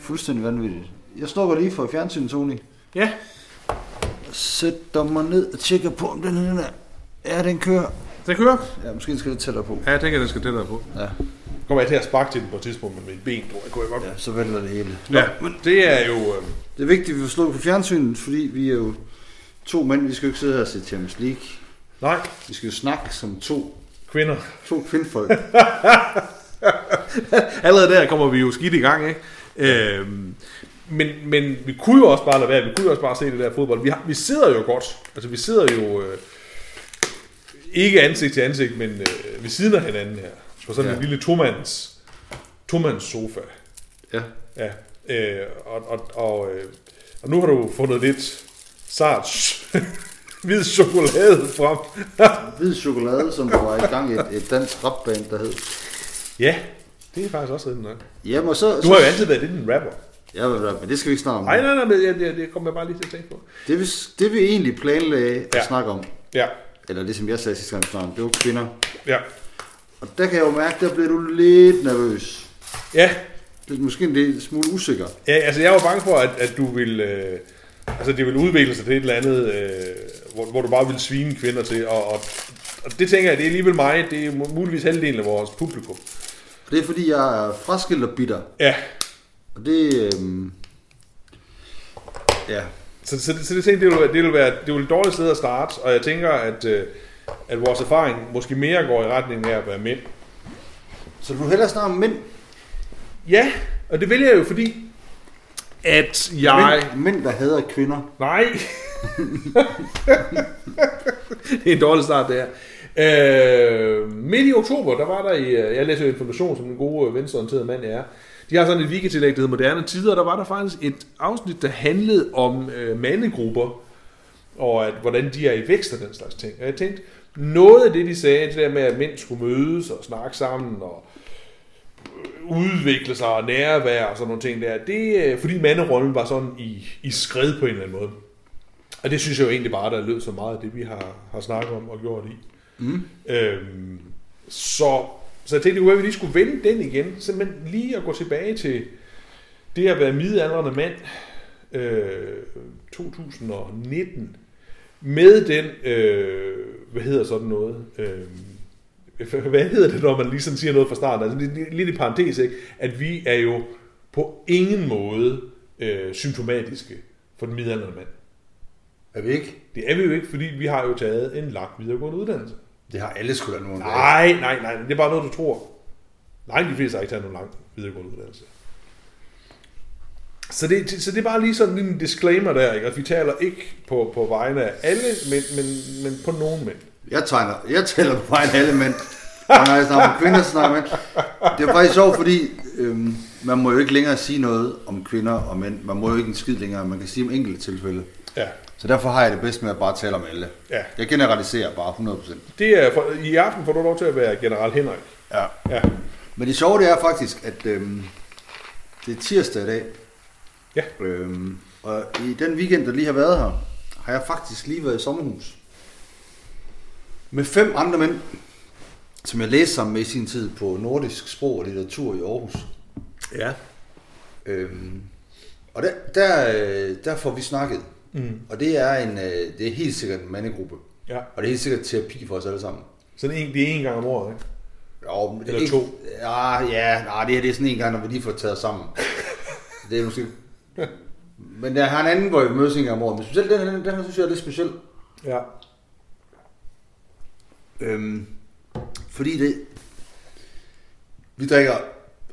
Fuldstændig vanvittigt. Jeg slukker lige for fjernsynet, Tony. Ja. Sætter mig ned og tjekker på, om den her... Ja, den kører. Den kører? Ja, måske skal det tættere på. Ja, jeg tænker, den skal tættere på. Ja. Kommer jeg til at sparke til den på et tidspunkt med mit ben, tror jeg. Kunne jeg godt. Ja, så vælter det hele. Ja, men det er jo... Øh, Det er vigtigt, at vi får slået på fjernsynet, fordi vi er jo to mænd. Vi skal jo ikke sidde her og se Champions League. nej, Vi skal jo snakke som to, kvinder. to kvindfolk. Allerede der kommer vi jo skidt i gang, ikke? Øhm, men, men vi kunne jo også bare lade være, vi kunne jo også bare se det der fodbold. Vi, har, vi sidder jo godt, altså vi sidder jo øh, ikke ansigt til ansigt, men øh, ved siden af hinanden her, på sådan ja. En lille tomands, tomands sofa. ja. Ja, øh, og, og, og, øh, og nu har du fundet lidt sart hvid chokolade frem. Hvid chokolade, som der var i gang i et, et dansk rapband, der hed. Ja, det er faktisk også rigtig nok. Jamen, og så... Du har jo altid været lidt en rapper. Ja, men, det skal vi ikke snakke om. Nej, nej, nej, men det, det, det kommer jeg bare lige til at tænke på. Det, vi, det vi egentlig planlagde at Ja. snakke om, Ja, eller det som jeg sagde sidste gang, om, det var kvinder. ja. Og der kan jeg jo mærke, der bliver du lidt nervøs. Ja, Lidt, måske en lille smule usikker. ja altså jeg var bange for, at, at du vil... Øh, altså det vil udvikle sig til et eller andet, øh, hvor, hvor du bare vil svine kvinder til. Og, og, og det tænker jeg, det er alligevel mig. Det er mu- muligvis halvdelen af vores publikum. Og det er fordi, jeg er fraskilt og bitter. Ja, Og det... Øhm, ja. så, så, så det det vil, være- det vil være det vil et dårligt sted at starte. Og jeg tænker, at, øh, at vores erfaring måske mere går i retning af at være mænd. Så du hellere snakke om mænd? Ja, og det vil jeg jo, fordi at jeg... Mænd, mænd der hader kvinder. Nej. det er en dårlig start, det her. Øh, midt i oktober, der var der i, øh, jeg læser information som en god øh, venstreorienterede mand jeg er, de har sådan et weekendtillæg, der hedder Moderne Tider, og der var der faktisk et afsnit, der handlede om øh, mandegrupper, og at, hvordan de er i vækst og den slags ting. Og jeg tænkte, noget af det, de sagde, det der med, at mænd skulle mødes og snakke sammen, og øh, udvikle sig og nærvær og sådan nogle ting der. Det er, fordi manderollen var sådan i, i skred på en eller anden måde. Og det synes jeg jo egentlig bare, der lød så meget af det, vi har, har snakket om og gjort i. Mm. Øhm, så, så jeg tænkte, at vi lige skulle vende den igen. Simpelthen lige at gå tilbage til det at være midaldrende mand øh, 2019 med den, øh, hvad hedder sådan noget, øh, hvad hedder det, når man lige sådan siger noget fra starten? Altså lidt, lidt i parentes, ikke? at vi er jo på ingen måde øh, symptomatiske for den midaldrende mand. Er vi ikke? Det er vi jo ikke, fordi vi har jo taget en lang videregående uddannelse. Det har alle sgu da nogen. Nej, nej, nej, det er bare noget, du tror. Nej, de fleste har ikke taget nogen lang videregående uddannelse. Så det, så det er bare lige sådan en disclaimer der, ikke? at vi taler ikke på, på vegne af alle, men, men, men på nogen mænd. Jeg, tegner, jeg tæller på vejen af alle mænd. Og når jeg snakker om kvinder, så snakker mænd. Det er faktisk sjovt, fordi øhm, man må jo ikke længere sige noget om kvinder og mænd. Man må jo ikke en skid længere. Man kan sige om enkelte tilfælde. Ja, Så derfor har jeg det bedst med at bare tale om alle. ja. Jeg generaliserer bare 100%. Det er for, I aften får du lov til at være general Henrik. Ja. Ja, Men det sjove det er faktisk, at øhm, det er tirsdag i dag. Ja. Øhm, og i den weekend, der lige har været her, har jeg faktisk lige været i sommerhus. Med fem andre mænd, som jeg læste sammen med i sin tid på nordisk sprog og litteratur i Aarhus. ja. Øhm, og der, der, øh, der får vi snakket. Mm. Og det er, en, øh, det er helt sikkert en mandegruppe. ja. Og det er helt sikkert terapi for os alle sammen. Så det er en, det er en gang om året, ikke? Jo, er Eller ikke, to. Ja, ja nej, det her det er sådan en gang, når vi lige får taget sammen. det er måske... Men jeg har en anden, hvor vi mødes en gang om året. Men specielt den, den, den her synes jeg er lidt speciel. Ja. Øhm, fordi det... Vi drikker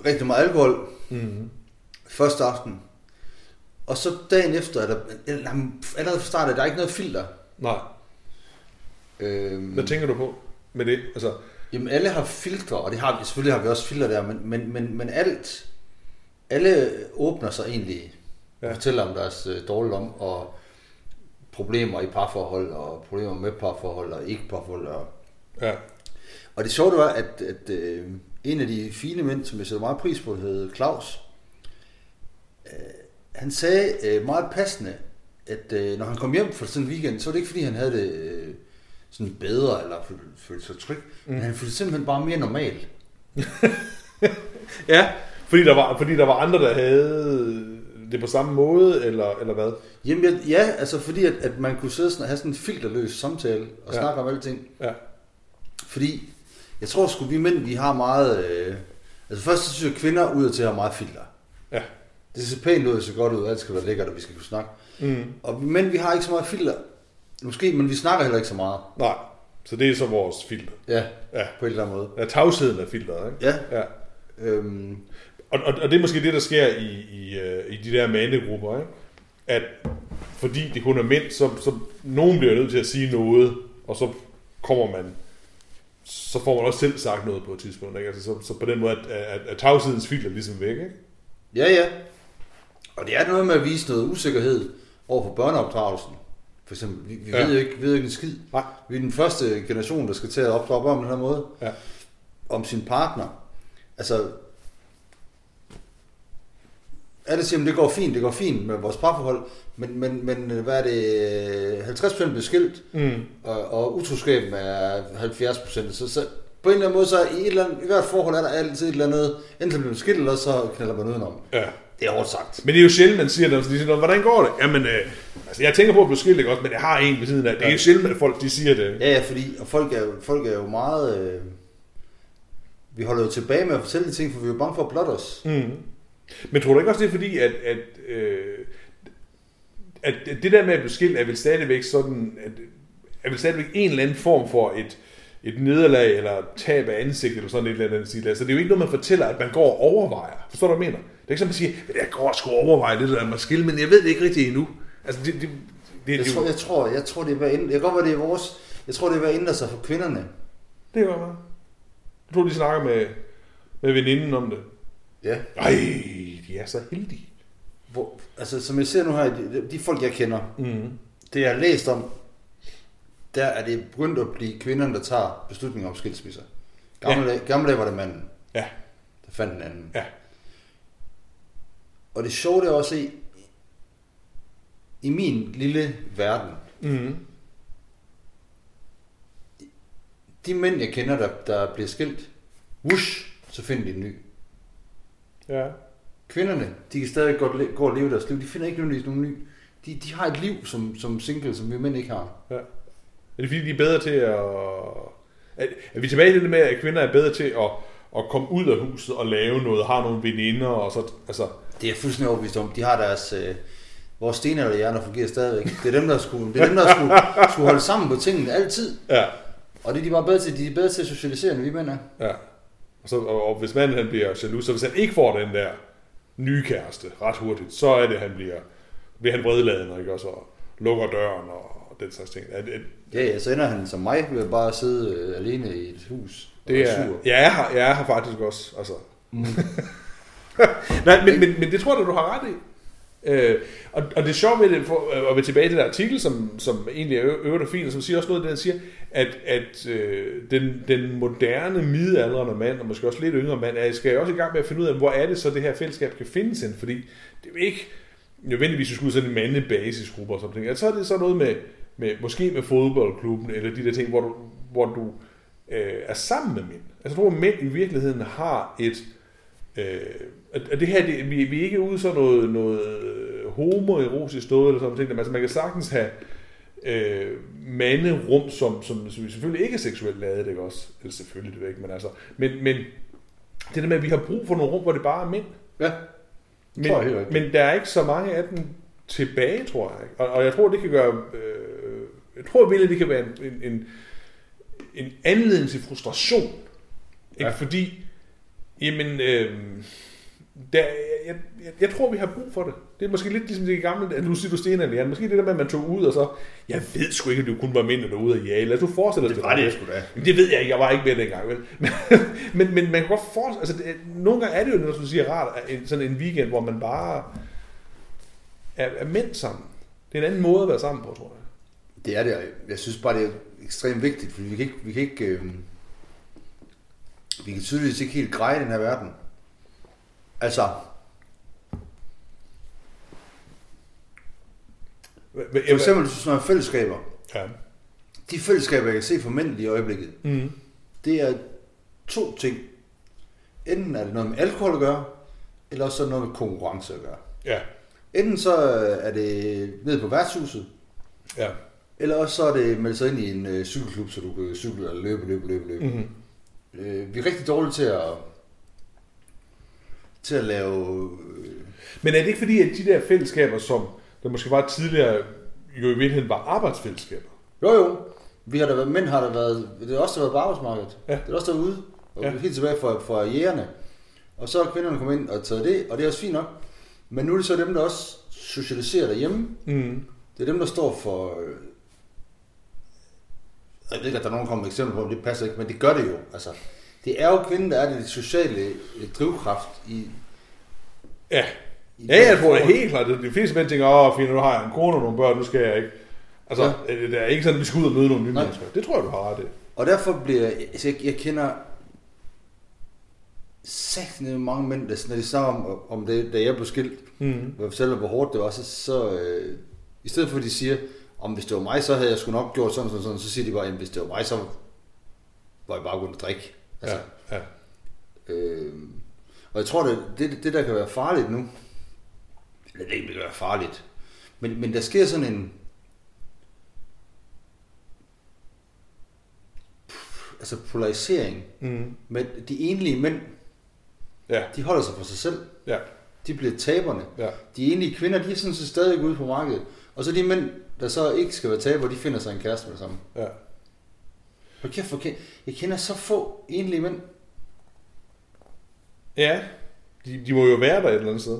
rigtig meget alkohol Mm. første aften. Og så dagen efter, er der, eller, allerede fra start, er der ikke noget filter. Nej, Øhm, hvad tænker du på med det? Altså, Jamen alle har filtre, og det har vi, selvfølgelig har vi også filtre der, men, men, men, men alt, alle åbner sig egentlig ja. Ja. og fortæller om deres øh, dårligdom og problemer i parforhold, og problemer med parforhold og ikke parforhold. Og, ja. og det sjove var, at, at øh, en af de fine mænd, som jeg sætter meget pris på, hed Claus, øh, han sagde øh, meget passende, at øh, når han kom hjem fra sådan en weekend, så var det ikke fordi, han havde det øh, sådan bedre, eller følte, sig tryg, mm. men han følte simpelthen bare mere normal. Ja, Fordi der, var, fordi der var andre, der havde det på samme måde, eller, eller hvad? Jamen, jeg- ja, altså fordi at, at man kunne sidde sådan, og have sådan en filterløs samtale og Ja. ja. snakke om alting. Ja. Fordi jeg tror sgu, vi mænd, vi har meget... Øh, altså først så synes jeg, at kvinder ud til at have meget filter. Det ser pænt ud, det ser godt ud, alt skal være lækkert, og vi skal kunne snakke. Mm. Og vi mænd, vi har ikke så meget filter. Måske, men vi snakker heller ikke så meget. Nej, så det er så vores filter. Ja, Ja. på en eller anden måde. Ja, tavsheden er filteret, ikke? Ja, Ja. øhm, Og, og, og det er måske det, der sker i, i, øh, i de der mandegrupper, ikke? At fordi det kun er mænd, så, så nogen bliver nødt til at sige noget, og så kommer man, så får man også selv sagt noget på et tidspunkt, ikke? Altså, så, så på den måde, at, at, at tavshedens filter ligesom væk, ikke? ja, ja. Og det er noget med at vise noget usikkerhed over for børneopdragelsen. For eksempel, vi, vi Ja. ved jo ikke, ved jo ikke en skid. Nej. Vi er den første generation, der skal til at opdrage børn på den her måde. Ja. Om sin partner. Altså, alle siger, at det går fint, det går fint med vores parforhold, men, men, men hvad er det, øh, 50% bliver skilt, Mm. og, og utroskaben er 70%. Så, så på en eller anden måde, så i, et eller andet, i hvert forhold er der altid et eller andet, enten bliver man skilt, eller så knalder man udenom. Ja. Det er hårdt sagt. Men det er jo sjældent, man siger det, når de siger, "Nå, hvordan går det? Jamen, øh, altså, jeg tænker på at blive skilt, ikke også? Men jeg har en ved siden af. Det er jo sjældent, at folk de siger det. Ja, ja, fordi og folk, er jo, folk er jo meget... Øh, vi holder jo tilbage med at fortælle de ting, for vi er jo bange for at blotte os. Mm. Men tror du ikke også, det er fordi, at, at, øh, at det der med at blive skilt er vel stadigvæk sådan, at, er vel stadigvæk en eller anden form for et, et nederlag eller tab af ansigt eller sådan et eller andet. Altså, det er jo ikke noget, man fortæller, at man går og overvejer. Forstår du, hvad jeg mener? Det er ikke sådan, man siger, at jeg går og skal overveje det der med skille, men jeg ved det ikke rigtig endnu. Altså, det, det, det, det, Jeg det, tror, jeg tror, jeg tror, det er at ændre, jeg godt det er vores, jeg tror, det er at ændre sig for kvinderne. det er godt, man. Jeg tror, de snakker med, med veninden om det. Ja. Ej, de er så heldige. Hvor, altså, som jeg ser nu her, de, de folk, jeg kender, Mm. det jeg har læst om, der er det begyndt at blive kvinderne, der tager beslutninger om skilsmisser. Gamle, ja. gamle dage var det manden, Ja, der fandt den anden. ja. Og det sjove det er også i, i min lille verden, Mm. de mænd, jeg kender, der, der bliver skilt, whoosh, så finder de en ny. Ja. Kvinderne, de kan stadig godt gå og leve deres liv. De finder ikke nødvendigvis nogen ny. De, de har et liv som, som single, som vi mænd ikke har. Ja. Er det fordi, de er bedre til at... Er, er vi tilbage i det med, at kvinder er bedre til at, at komme ud af huset og lave noget, har nogle veninder, og så... Altså, Det er fuldstændig overbevist om. De har deres... Øh, vores stenalderhjerner fungerer stadigvæk. Det er dem, der skulle, det er dem, der skulle, skulle holde sammen på tingene altid. ja, Og det er de bare bedre til. De er bedre til at socialisere, end vi mænd er. ja. Og, så, og, og hvis manden han bliver jaloux, så hvis han ikke får den der nye kæreste ret hurtigt, så er det, han bliver, bliver han vredladen, ikke? Og så lukker døren og den slags ting. At, at, Ja, ja, så ender han som mig ved at bare sidde øh, alene i et hus. og det er, sur. jeg, er her, jeg her faktisk også. Altså. Nej, men, men, men det tror jeg, du har ret i. Øh, og, og det sjove ved det, for øh, at være tilbage til den artikel, som, som egentlig er øvrigt er fint, og som siger også noget, den siger, at, at øh, den, den moderne, midaldrende mand, og måske også lidt yngre mand, er, skal også i gang med at finde ud af, hvor er det så, det her fællesskab kan findes hen, fordi det er jo ikke nødvendigvis, at skulle ud sådan en mandebasisgruppe og sådan noget. Så er det så noget med, med, måske med fodboldklubben, eller de der ting, hvor du, hvor du øh, er sammen med mænd. Altså, jeg tror, at mænd i virkeligheden har et, Øh, at, det her, det, vi, vi er ikke ude sådan noget, noget homoerotisk noget, eller sådan noget. Altså, man kan sagtens have øh, manderum, som, som, som selvfølgelig ikke er seksuelt lavet, ikke også? Eller selvfølgelig, det ved jeg ikke, men altså... Men, men det der med, at vi har brug for nogle rum, hvor det bare er mænd. Ja, Men, men der er ikke så mange af dem tilbage, tror jeg. Og, og jeg tror, det kan gøre... Øh, jeg tror virkelig, det kan være en, en, en, en anledning til frustration. Ikke? Ja. Fordi, jamen, øh, der, jeg, jeg, jeg tror, vi har brug for det. Det er måske lidt ligesom det gamle, at nu siger du stenalder, Jan. Måske det der med, at man tog ud, og så, jeg ved sgu ikke, at det kun var mænd, der var ude og jage. Lad os nu forestille os, det var det sgu da. Jamen, det ved jeg ikke, jeg var ikke med dengang, vel? Men, men, men man kan godt forestille, altså det, nogle gange er det jo, når du siger rart, en, sådan en weekend, hvor man bare er, er mænd sammen. Det er en anden måde at være sammen på, tror jeg. Det er det, jeg synes bare, det er ekstremt vigtigt, fordi vi kan ikke, vi kan ikke, øh, vi kan tydeligvis ikke helt greje den her verden. Altså, for eksempel, hvis snakker fællesskaber. Ja. De fællesskaber, jeg kan se for mænd i øjeblikket, Mm. det er to ting. Enten er det noget med alkohol at gøre, eller også så er det noget med konkurrence at gøre. Ja. Enten så er det ned på værtshuset, Ja. Eller også så er det meldt sig ind i en øh, cykelklub, så du kan cykle eller løbe, løbe, løbe, løbe. Mm-hmm. Øh, vi er rigtig dårlige til at, til at lave... Øh, Men er det ikke fordi, at de der fællesskaber, som der måske var tidligere, jo i virkeligheden var arbejdsfællesskaber? jo jo, vi har der været, mænd har der været, det er også der har været på arbejdsmarkedet. Ja. Det er også derude, og Ja. ja. helt tilbage fra, fra jægerne. Og så er kvinderne kommet ind og taget det, og det er også fint nok. Men nu er det så dem, der også socialiserer derhjemme. Mm. Det er dem, der står for... øh, Jeg ved ikke, at der er nogen, der kommer med eksempler på, om det passer ikke, men det gør det jo. Altså, det er jo kvinden, der er det sociale øh, drivkraft i... Ja. i Ja, jeg tror det er helt klart. De fleste mænd tænker, åh, fint, nu har jeg en kone og nogle børn, nu skal jeg ikke. Altså, ja. det er ikke sådan, at vi skal ud og møde nogle nye Nej. mennesker. Det tror jeg, du har ret i. Og derfor bliver jeg, altså jeg, jeg kender sagtens mange mænd, der, når de snakker om, om det, da jeg blev skilt, Mm. hvor fortæller, hvor hårdt det var, så, så øh, i stedet for at de siger, om hvis det var mig, så havde jeg sgu nok gjort sådan, sådan, sådan, så siger de bare, jamen hvis det var mig, så var jeg bare begyndt at drikke. Altså, Ja, ja. øh, og jeg tror, det, det, det der kan være farligt nu, eller det kan være farligt, men, men der sker sådan en, altså polarisering Mm. med de enlige mænd, Ja, de holder sig for sig selv. ja, De bliver taberne. ja. De enlige kvinder, de er sådan set stadig ude på markedet. Og så de mænd, der så ikke skal være tabere, de finder sig en kæreste med det samme. ja. Hold kæft, hvor kend- jeg kender så få enlige mænd. Ja, de, de må jo være der et eller andet sted.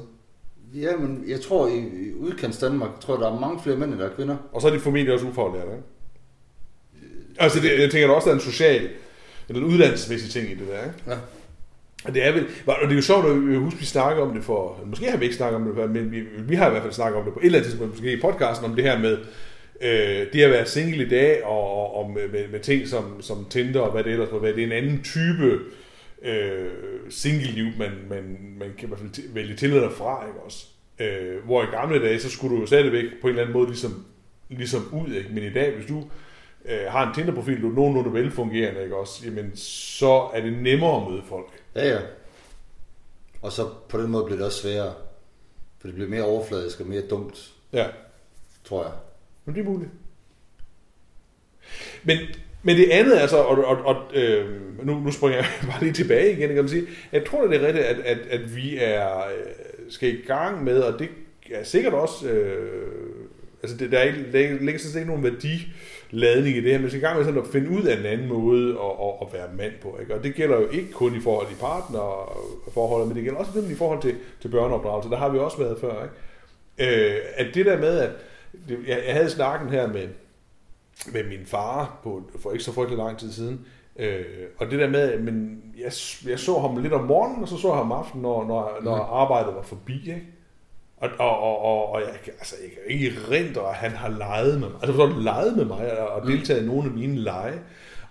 Ja, men jeg tror i, i udkants Danmark, tror jeg, der er mange flere mænd, end der er kvinder. Og så er de formentlig også ufaglærte, ikke? Altså, det, jeg tænker, der også er en social, eller en uddannelsesmæssig ting i det der, ikke? Ja. Og det er vel, og det er jo sjovt at øh, huske, husker, vi snakker om det for, måske har vi ikke snakket om det, men vi, vi har i hvert fald snakket om det på et eller andet tidspunkt, måske i podcasten, om det her med øh, det at være single i dag, og, og, og med, med, med, ting som, som Tinder og hvad det ellers må være. Det er en anden type øh, single-liv, man, man, man kan i hvert fald vælge til eller fra, ikke også? Øh, hvor i gamle dage, så skulle du jo stadigvæk på en eller anden måde ligesom, ligesom ud, ikke? Men i dag, hvis du øh, har en Tinder-profil, du er nogenlunde velfungerende, ikke også? Jamen, så er det nemmere at møde folk. Ja, ja. Og så på den måde bliver det også sværere. For det bliver mere overfladisk og mere dumt, Ja. tror jeg. Men det er muligt. Men, men det andet, altså, og, og, og øh, nu, nu springer jeg bare lige tilbage igen, kan man sige. Jeg tror, det er rigtigt, at, at, at vi er, øh, skal i gang med, og det er sikkert også, øh, altså det, der er ikke, der ligger sådan set ikke nogen værdiladning i det her, men vi skal i gang med sådan at finde ud af en anden måde at, at, at være mand på. Ikke? Og det gælder jo ikke kun i forhold til partnerforholdet, men det gælder også i forhold til, til børneopdragelse. Der har vi også været før. Ikke? Øh, at det der med, at det, jeg, jeg havde snakken her med, med min far på, for ikke så frygtelig lang tid siden. Øh, og det der med, men jeg, jeg så ham lidt om morgenen, og så så jeg ham om aftenen, når, når, når arbejdet var forbi. Ikke? Og, og, og, og, og jeg, altså, jeg kan ikke erindre, at han har leget med mig. Altså forstår du, leget med mig og, og deltaget i nogle af mine lege.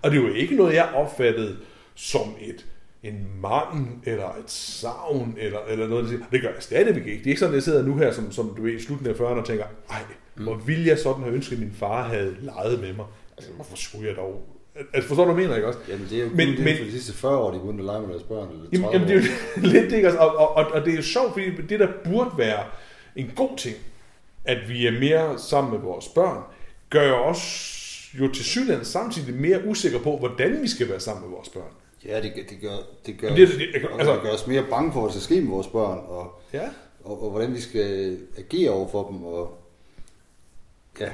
Og det er jo ikke noget, jeg opfattede som et en mangel, eller et savn, eller, eller noget, der det gør jeg stadigvæk ikke. Det er ikke sådan, at jeg sidder nu her, som, som du ved, i slutningen af 40'erne og tænker, ej, hvor ville jeg sådan have ønsket, at min far havde leget med mig. Altså, hvorfor skulle jeg dog? Altså, forstår du, hvad jeg mener, ikke også? Jamen, det er jo Men- men, for de sidste 40 år, de begyndte at lege med deres børn. Eller 30 Jamen, jamen det er jo lidt det, ikke? også? Og, og, og, og det er jo sjovt, fordi det der burde være en god ting, at vi er mere sammen med vores børn, gør jo os jo til synligheden samtidig mere usikre på, hvordan vi skal være sammen med vores børn. Ja, det, gør- det gør, det gør, det- det- det- altså, det gør os mere bange for, hvad der skal ske med vores børn, og, Ja. og, og hvordan vi skal agere over for dem. Og, ja,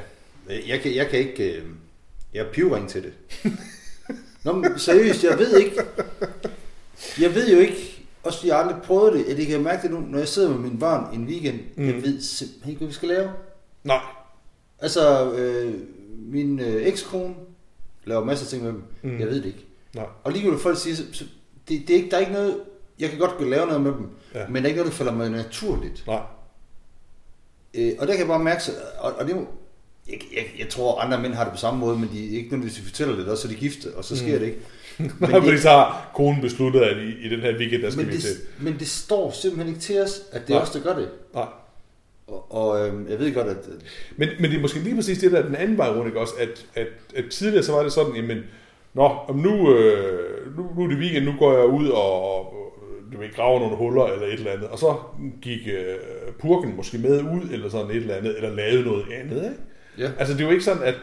jeg kan, jeg kan ikke... øh, Jeg er pivring til det. Nå, men seriøst, jeg ved ikke... Jeg ved jo ikke, også jeg aldrig prøvet det, at jeg kan mærke det nu, når jeg sidder med mine børn en weekend, mm. jeg ved simpelthen ikke, hvad vi skal lave. Nej. Altså, øh, min øh, ekskone laver masser af ting med dem. Mm. Jeg ved det ikke. Nej. Og lige vil folk sige, så, så, det, det er ikke, der er ikke noget, jeg kan godt lave noget med dem, Ja. men der er ikke noget, der falder mig naturligt. Nej. Øh, og der kan jeg bare mærke, og, og det jeg, jeg, jeg tror, andre mænd har det på samme måde, men de ikke nødvendigvis fortæller det, og så er de gifte, og så sker Mm. det ikke. Men Men fordi det, så har konen besluttet, at i, i den her weekend, der skal men, vi til. det, men det står simpelthen ikke til os, at det er os, der gør det. Nej. Og, og øh, jeg ved godt, at Men, men det er måske lige præcis det der er den anden vej rundt, ikke også? At, at, at tidligere så var det sådan, jamen, nå, om nu, øh, nu, nu er det weekend, nu går jeg ud og, og du ved, grave nogle huller eller et eller andet, og så gik øh, purken måske med ud, eller sådan et eller andet, eller lavede noget andet, ikke? Ja. Altså, det er jo ikke sådan, at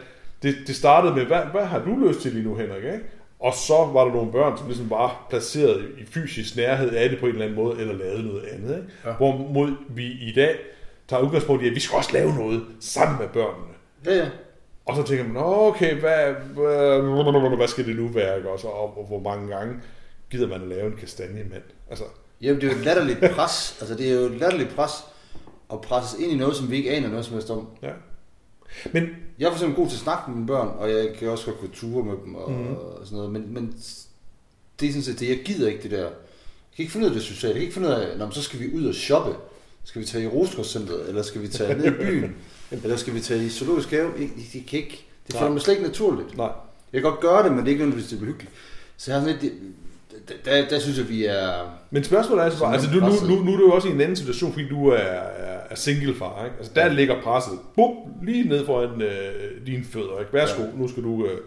det, det startede med, hvad, hvad har du lyst til lige nu, Henrik, ikke? Og så var der nogle børn, som ligesom bare placeret i fysisk nærhed af det på en eller anden måde, eller lavede noget andet, ikke? Ja. Hvorimod vi i dag tager udgangspunkt i, at vi skal også lave noget sammen med børnene. Ja, ja. Og så tænker man, "Nå, okay, hvad, hvad, hvad skal det nu være, ikke? Også, og, og hvor mange gange gider man at lave en kastanjemand? Altså, Jamen, det er jo et latterligt pres. Altså, det er jo et latterligt pres at presses ind i noget, som vi ikke aner noget som helst om. ja. Men, Jeg er for eksempel god til at snakke med mine børn, og jeg kan også godt gå ture med dem og, mm. og sådan noget, men, men det er sådan set det, jeg gider ikke det der. Jeg kan ikke finde ud af det sociale. Jeg kan ikke finde ud af, Nå, så skal vi ud og shoppe. Skal vi tage i Rosengårdscenteret, eller skal vi tage ned i byen, eller skal vi tage i zoologisk have? Jeg, jeg kan ikke. Det føler mig slet ikke naturligt. nej, Jeg kan godt gøre det, men det er ikke nødvendigvis det bliver hyggeligt. Så jeg har sådan lidt, der, der, synes jeg, vi er... Men spørgsmålet er altså bare, altså du, nu, nu, nu er du jo også i en anden situation, fordi du er, er, singlefar, ikke? Altså der Ja. ligger presset, bum, lige ned foran øh, dine fødder, ikke? Værsgo, ja. nu skal du... Øh,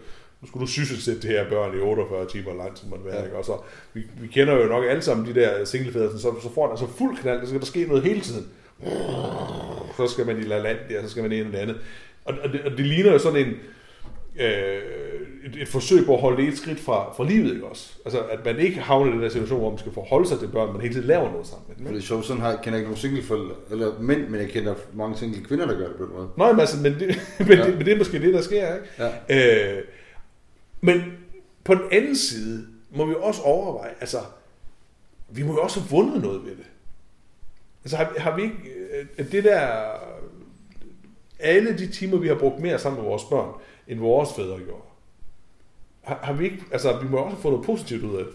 nu skal du sysselsætte det her børn i 48 timer langt, som man være, Ja. ikke? Og så, vi, vi kender jo nok alle sammen de der singlefædre, så, så får han altså fuld knald, så skal der ske noget hele tiden. Så skal man i La Land der, så skal man ind det andet. Og, og, det, og det ligner jo sådan en, øh, et, et forsøg på at holde det et skridt fra, fra livet, ikke også? Altså, at man ikke havner i den der situation, hvor man skal forholde sig til børn, men hele tiden laver noget sammen med dem. Det ikke? er sjovt, sådan har, kender jeg ikke nogen singleforældre, eller mænd, men jeg kender mange single kvinder, der gør det på den måde. Nå, men, altså, men, det, men, Ja. det, men det er måske det, der sker, ikke? Ja. Øh, men på den anden side må vi også overveje, altså, vi må jo også have vundet noget ved det. Altså, har, har vi ikke, øh, det der, alle de timer, vi har brugt mere sammen med vores børn, end vores fædre gjorde, har, har vi ikke, altså, vi må også fået noget positivt ud af det.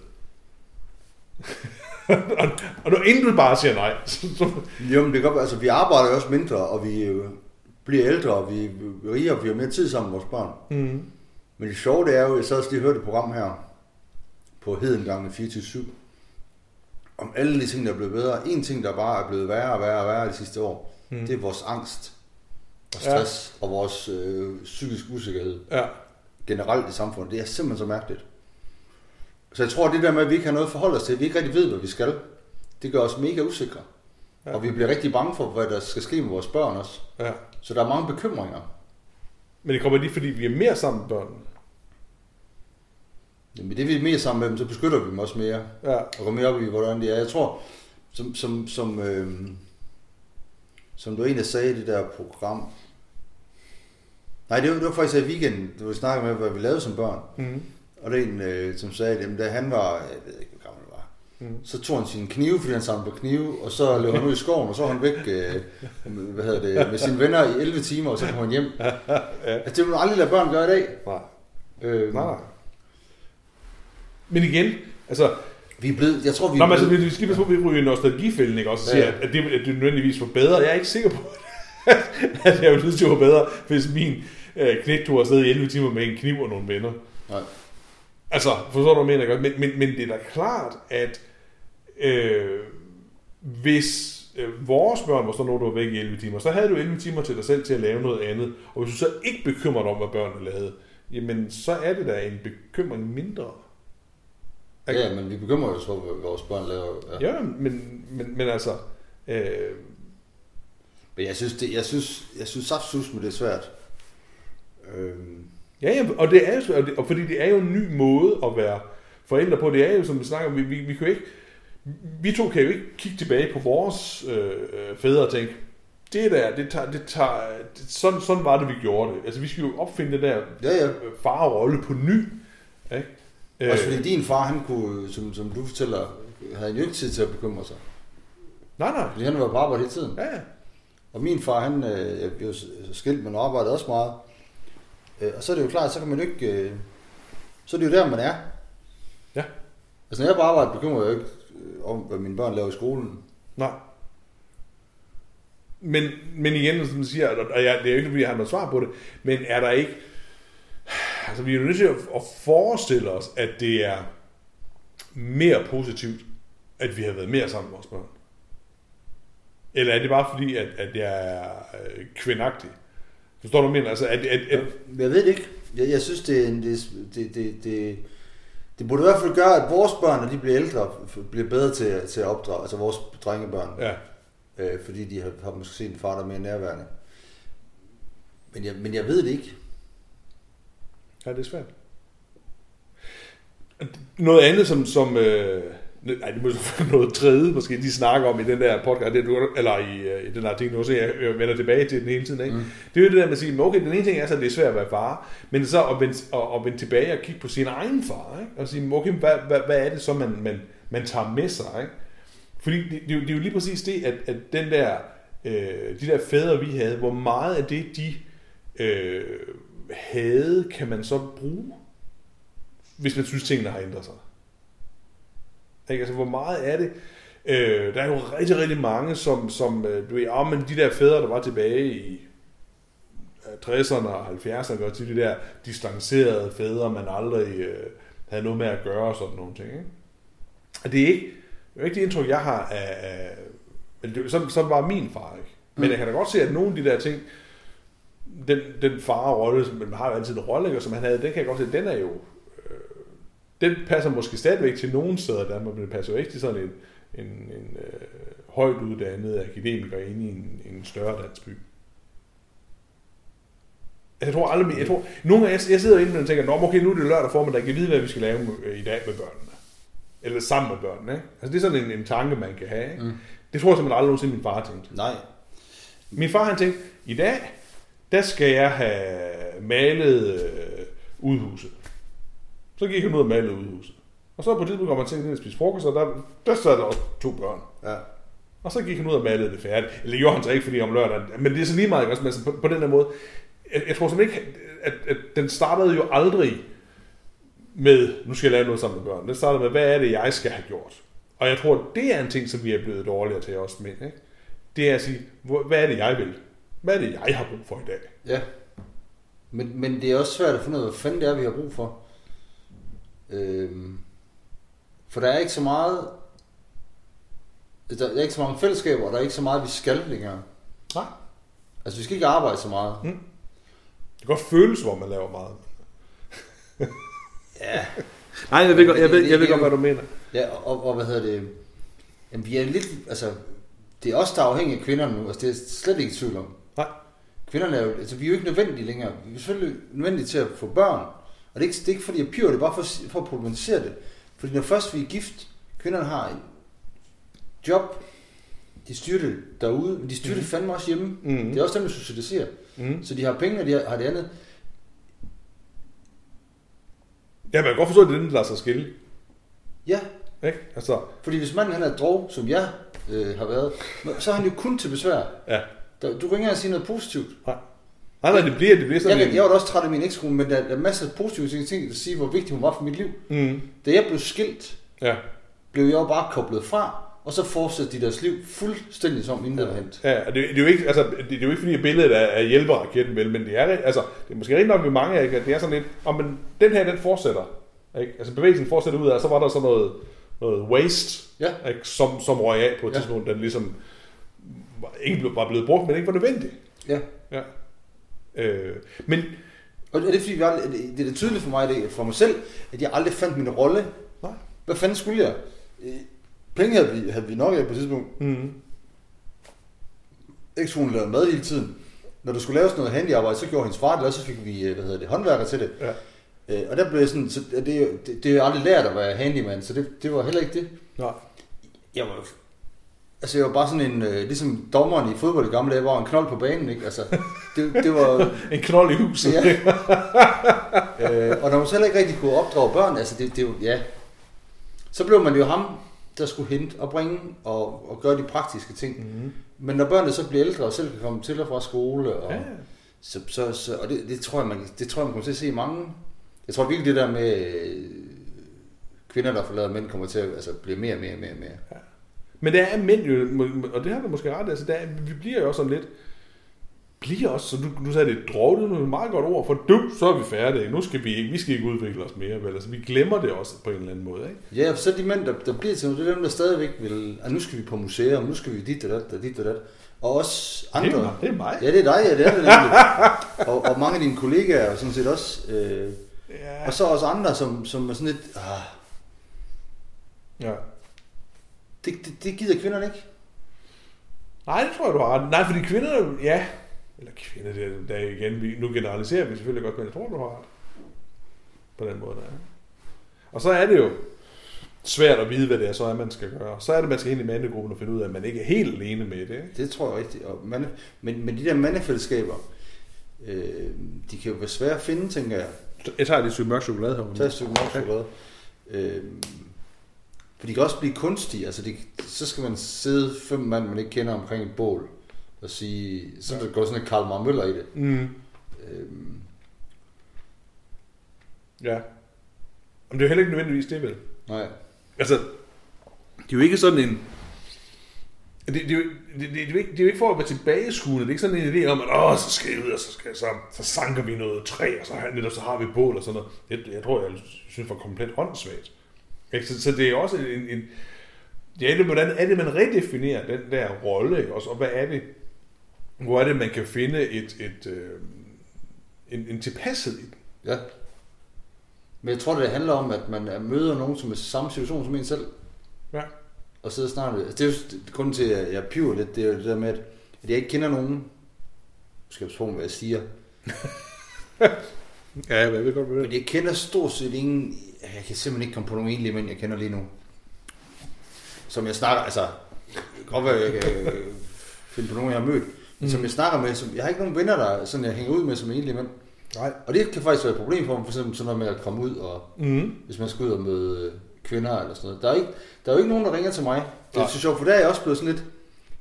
og, og når inden du bare siger nej, Jo, men det kan godt altså vi arbejder også mindre, og vi øh, bliver ældre, og vi er rigere, og vi har mere tid sammen med vores børn. mm, Men det sjove det er jo, jeg så også lige hørte et program her, på Hedengangen 24 om alle de ting, der er blevet bedre. En ting, der bare er blevet værre og værre og værre de sidste år, Mm. det er vores angst og stress ja. og vores øh, psykisk usikkerhed ja, generelt i samfundet. Det er simpelthen så mærkeligt. Så jeg tror, at det der med, at vi ikke har noget at forholde os til, at vi ikke rigtig ved, hvad vi skal, det gør os mega usikre. Ja. Og vi bliver rigtig bange for, hvad der skal ske med vores børn også. ja. Så der er mange bekymringer. Men det kommer lige, fordi vi er mere sammen med børnene. Jamen, det er vi mere sammen med dem, så beskytter vi dem også mere. Ja, Og går mere op i, hvordan det er. Jeg tror, som, som, som, øh, som du egentlig sagde i det der program, Nej, det var, det var faktisk i weekenden, du snakkede med, hvad vi lavede som børn. mm. Og det er en, øh, som sagde, at da han var, jeg ved ikke, hvor gammel han var, Mm. så tog han sin knive, fordi han samlede på knive, og så løb han ud i skoven, og så var han væk øh, hvad hedder det, med sine venner i 11 timer, og så kom han hjem. ja. Altså, det vil man aldrig lade børn gøre i dag. Nej. Øh, Nej. Men igen, altså, Vi er blevet, jeg tror, vi er Nå, men altså, blevet, vi skal passe på, at vi ryger i nostalgifælden, ikke? Også og Ja. siger, at, det, at det nødvendigvis var bedre. Jeg er ikke sikker på, at jeg ville synes, det var bedre, hvis min øh, knægt tog afsted i 11 timer med en kniv og nogle venner. Nej. Altså, forstår du, hvad jeg mener? Godt? Men, men, men det er da klart, at øh, hvis øh, vores børn var sådan noget, du var væk i 11 timer, så havde du 11 timer til dig selv til at lave noget andet. Og hvis du så ikke bekymrer dig om, hvad børnene lavede, jamen så er det da en bekymring mindre. Ja, men vi bekymrer os for, hvad vores børn laver. Ja. Ja, men, men, men altså... Øh, Men jeg synes, det, jeg synes, jeg synes saftsus, men det er svært. Øhm, ja, ja, og det er jo, og, det, og fordi det er jo en ny måde at være forældre på. Det er jo, som vi snakker om, vi, vi, vi kan jo ikke... Vi to kan jo ikke kigge tilbage på vores øh, øh, fædre og tænke, det der, det tager, det tager, det, sådan, sådan var det, vi gjorde det. Altså, vi skal jo opfinde den der ja, ja. øh, farrolle på ny. Ikke? Øh, Også fordi din far, han kunne, som, som du fortæller, havde jo ikke tid til at bekymre sig. Nej, nej. Fordi han var på arbejde hele tiden. Ja, ja. Og min far, han øh, blev skilt, men arbejdede også meget. Øh, og så er det jo klart, så kan man jo ikke... Øh, så er det jo der, man er. Ja. Altså, når jeg er på arbejde, bekymrer jeg jo ikke øh, om, hvad mine børn laver i skolen. Nej. Men, men igen, som du siger, og jeg, det er jo ikke, fordi jeg har noget svar på det, men er der ikke... Altså, vi er jo nødt til at, at forestille os, at det er mere positivt, at vi har været mere sammen med vores børn. Eller er det bare fordi, at, at jeg er øh, kvindagtig? Forstår du, hvad jeg mener? Altså, at, at, at, Jeg ved det ikke. Jeg, jeg synes, det er, en, det, det, det, det, Det burde i hvert fald gøre, at vores børn, når de bliver ældre, bliver bedre til, til at opdrage, altså vores drengebørn. Ja. Øh, fordi de har, har måske set en far, der er mere nærværende. Men jeg, men jeg ved det ikke. Ja, det er svært. Noget andet, som... som øh, nej, det må noget tredje, måske de snakker om i den der podcast, det, du- eller i, øh, i den artikel, nu så jeg øh, vender tilbage til den hele tiden. Ikke? Mm. Det er jo det der med at sige, okay, den ene ting er så, at det er svært at være far, men så at vende, at, at vende tilbage og kigge på sin egen far, ikke? og sige, okay, hvad, hvad, hvad er det så, man, man, man tager med sig? Ikke? Fordi det, det, er jo- det er jo lige præcis det, at, at den der, øh, de der fædre, vi havde, hvor meget af det, de øh, havde, kan man så bruge, hvis man synes, tingene har ændret sig. Ikke? Altså, hvor meget er det? Øh, der er jo rigtig, rigtig mange, som, som øh, du ved, oh, men de der fædre, der var tilbage i øh, 60'erne og 70'erne, og til de der distancerede fædre, man aldrig øh, havde noget med at gøre og sådan nogle ting. Ikke? Og det er ikke, det er ikke det indtryk, jeg har af... af det, sådan, sådan var min far, ikke? Men jeg kan da godt se, at nogle af de der ting, den, den far-rolle, som man har jo altid en rolle, ikke, og som han havde, den kan jeg godt se, den er jo... Den passer måske stadigvæk til nogen steder i Danmark, men den passer jo ikke til sådan en, en, en øh, højt uddannet akademiker inde i en, en større dansk by. Jeg tror aldrig, jeg tror, nogle gange, jeg, jeg sidder inde og tænker, Nå, okay, nu er det lørdag formiddag, jeg kan vide, hvad vi skal lave i dag med børnene. Eller sammen med børnene, ikke? Altså, det er sådan en, en tanke, man kan have, ikke? Mm. Det tror jeg simpelthen aldrig nogensinde, min far tænkte. Nej. Min far, han tænkte, i dag, der skal jeg have malet øh, udhuset. Så gik han ud og malede udhuset. Og så på et tidspunkt kom han til og spise frokost, og der, der sad der også to børn. Ja. Og så gik han ud og malede det færdigt. Eller gjorde han så ikke, fordi om lørdagen. Men det er så lige meget, også? Men altså, på, på den her måde. Jeg, jeg tror simpelthen ikke, at, at, den startede jo aldrig med, nu skal jeg lave noget sammen med børn. Den startede med, hvad er det, jeg skal have gjort? Og jeg tror, det er en ting, som vi er blevet dårligere til også med. Ikke? Det er at sige, hvad er det, jeg vil? Hvad er det, jeg har brug for i dag? Ja. Men, men det er også svært at finde ud af, hvad fanden det er, vi har brug for. Øhm, for der er ikke så meget... Der er ikke så mange fællesskaber, og der er ikke så meget, vi skal længere. Nej. Altså, vi skal ikke arbejde så meget. Mm. Det kan godt føles, hvor man laver meget. Ja. Nej, jeg ved, godt- jeg ved, jeg ved godt, hvad du mener. Ja, og, og hvad hedder det? Jamen, vi er lidt... Altså, det er os, der er afhængige af kvinderne nu. Altså, det er slet ikke tvivl om. Nej. Kvinderne er jo... Altså, vi er jo ikke nødvendige længere. Vi er selvfølgelig nødvendige til at få børn. Og det er ikke, det er ikke fordi, jeg pyrer det, er bare for, for at problematisere det. Fordi når først vi er gift, kvinderne har en job, de styrer det derude, men de styrer mm. det fandme også hjemme. Mhm. Det er også dem, der socialiserer. Mm. Så de har penge, og de har, har det andet. Ja, man kan godt forstå, at det er den, der lader sig skille. Ja, Ikke? Altså, fordi hvis manden han er drog, som jeg øh, har været, så er han jo kun til besvær. ja. Du kan ikke engang sige noget positivt. Nej. Nej, nej, det bliver, det bliver sådan Jeg, en... jeg var da også træt af min ekskone, men der, der er masser af positive ting, ting, der siger, hvor vigtig hun var for mit liv. Mm. Da jeg blev skilt, Ja. blev jeg jo bare koblet fra, og så fortsatte de deres liv fuldstændig som inden var hent. Ja, det, det, er jo ikke, altså, det, det er jo ikke fordi, at billedet er, er hjælperaketten, vel, men det er, altså, det er måske rigtig nok med mange, ikke, at det er sådan lidt, om men den her, den fortsætter. Ikke? Altså bevægelsen fortsætter ud af, så var der sådan noget, noget waste, Ja. ikke, som, som røg af på et Ja. tidspunkt, den ligesom ikke blev- var blevet brugt, men ikke var nødvendig. Ja. Ja. Øh, men Og det er fordi, vi aldrig, det, er tydeligt for mig, det, er for mig selv, at jeg aldrig fandt min rolle. Nej. Hvad fanden skulle jeg? Øh, Penge havde vi, havde vi nok af på et tidspunkt. mm, Ekskonen lavede mad hele tiden. Når der skulle laves noget handyarbejde, så gjorde hendes far det, og så fik vi, øh, hvad hedder det, håndværker til det. ja. Øh, Og der blev jeg sådan, så det, det, det er aldrig lært at være handyman, så det, det var heller ikke det. Nej. Jeg var, altså jeg var bare sådan en, øh, ligesom dommeren i fodbold i gamle dage, var en knold på banen, ikke? Altså, det, det var, En knold i huset. ja. øh, og når man så heller ikke rigtig kunne opdrage børn, altså det, det var, ja. Så blev man jo ham, der skulle hente og bringe og, og gøre de praktiske ting. Mm. Men når børnene så bliver ældre og selv kan komme til og fra skole, og, Ja. så, så, så, og det, det, tror jeg, man, det tror jeg, man kommer til at se mange. Jeg tror virkelig, det der med øh, kvinder, der forlader mænd, kommer til at altså, blive mere og mere og mere og mere. Men der er mænd jo, og det har du måske ret, altså der, er- vi bliver jo også sådan lidt, bliver også, så du, du sagde det, drog det er et meget godt ord, for du, så er vi færdige, nu skal vi ikke, vi skal ikke udvikle os mere, vel, altså vi glemmer det også på en eller anden måde, ikke? Ja, for så de mænd, der, der bliver til det er dem, der stadigvæk vil, at nu skal vi på museum, nu skal vi dit og dat, og dit og dat. Og også andre. Det er. Det er mig. Ja, det er dig, ja, det er det og, og mange af dine kollegaer, og sådan set også, øh, Ja. Og så også andre, som, som er sådan lidt, ah, ja. Det, det, det gider kvinderne ikke. Nej, det tror jeg, du har. Nej, fordi kvinder, ja. Eller kvinder, det er, der er igen, vi, nu generaliserer vi selvfølgelig godt, men jeg tror, du har ret. På den måde, der er. Og så er det jo svært at vide, hvad det er, så er, man skal gøre. Så er det, man skal ind i mandegruppen og finde ud af, at man ikke er helt alene med det. Ikke? Det tror jeg rigtigt. Og man, men, men de der mandefællesskaber, øh, de kan jo være svære at finde, tænker jeg. Jeg tager lige et stykke mørk chokolade herovre. Tag et stykke mørk chokolade. Øh, for de kan også blive kunstige. Altså, de, så skal man sidde fem mand, man ikke kender omkring et bål, og sige, så ja. går sådan et Karl Møller i det. Mm. Øh, Ja. Men det er jo heller ikke nødvendigvis det, vel? nej. Altså, det er jo ikke sådan en... Det, det, er det, det, det, er jo ikke, det er jo ikke for at være tilbageskuende. Det er ikke sådan en idé om, at Åh, så skal jeg ud, og så, skal, så, så sanker vi noget træ, og så, netop, så har vi bål og sådan noget. Jeg, jeg tror, jeg synes, det var komplet åndssvagt. Ikke? Så, så det er også en... en ja, det, hvordan er det, man redefinerer den der rolle? Også, og hvad er det? Hvor er det, man kan finde et, et, øh, en, en tilpasset i den? Ja. Men jeg tror, det handler om, at man er- møder nogen, som er i samme situation som en selv, Ja. og sidder snart Altså, det er jo grunden til, at jeg piver lidt, det er jo det der med, at jeg ikke kender nogen, skal jeg passe hvad jeg siger, Ja, jeg ved godt, hvad men jeg kender stort set ingen, jeg kan simpelthen ikke komme på nogen enlige mænd, jeg kender lige nu, som jeg snakker, altså, godt være, jeg kan øh, finde på nogen, jeg har mødt, men som jeg snakker med, som, jeg har ikke nogen venner, der sådan, jeg hænger ud med som enlige mænd, Nej. og det kan faktisk være et problem for mig, for eksempel sådan noget med at komme ud og Mm. hvis man skal ud og møde øh, kvinder eller sådan noget. Der er, ikke, der er jo ikke nogen, der ringer til mig. Det er så sjovt, for der er jeg også blevet sådan lidt...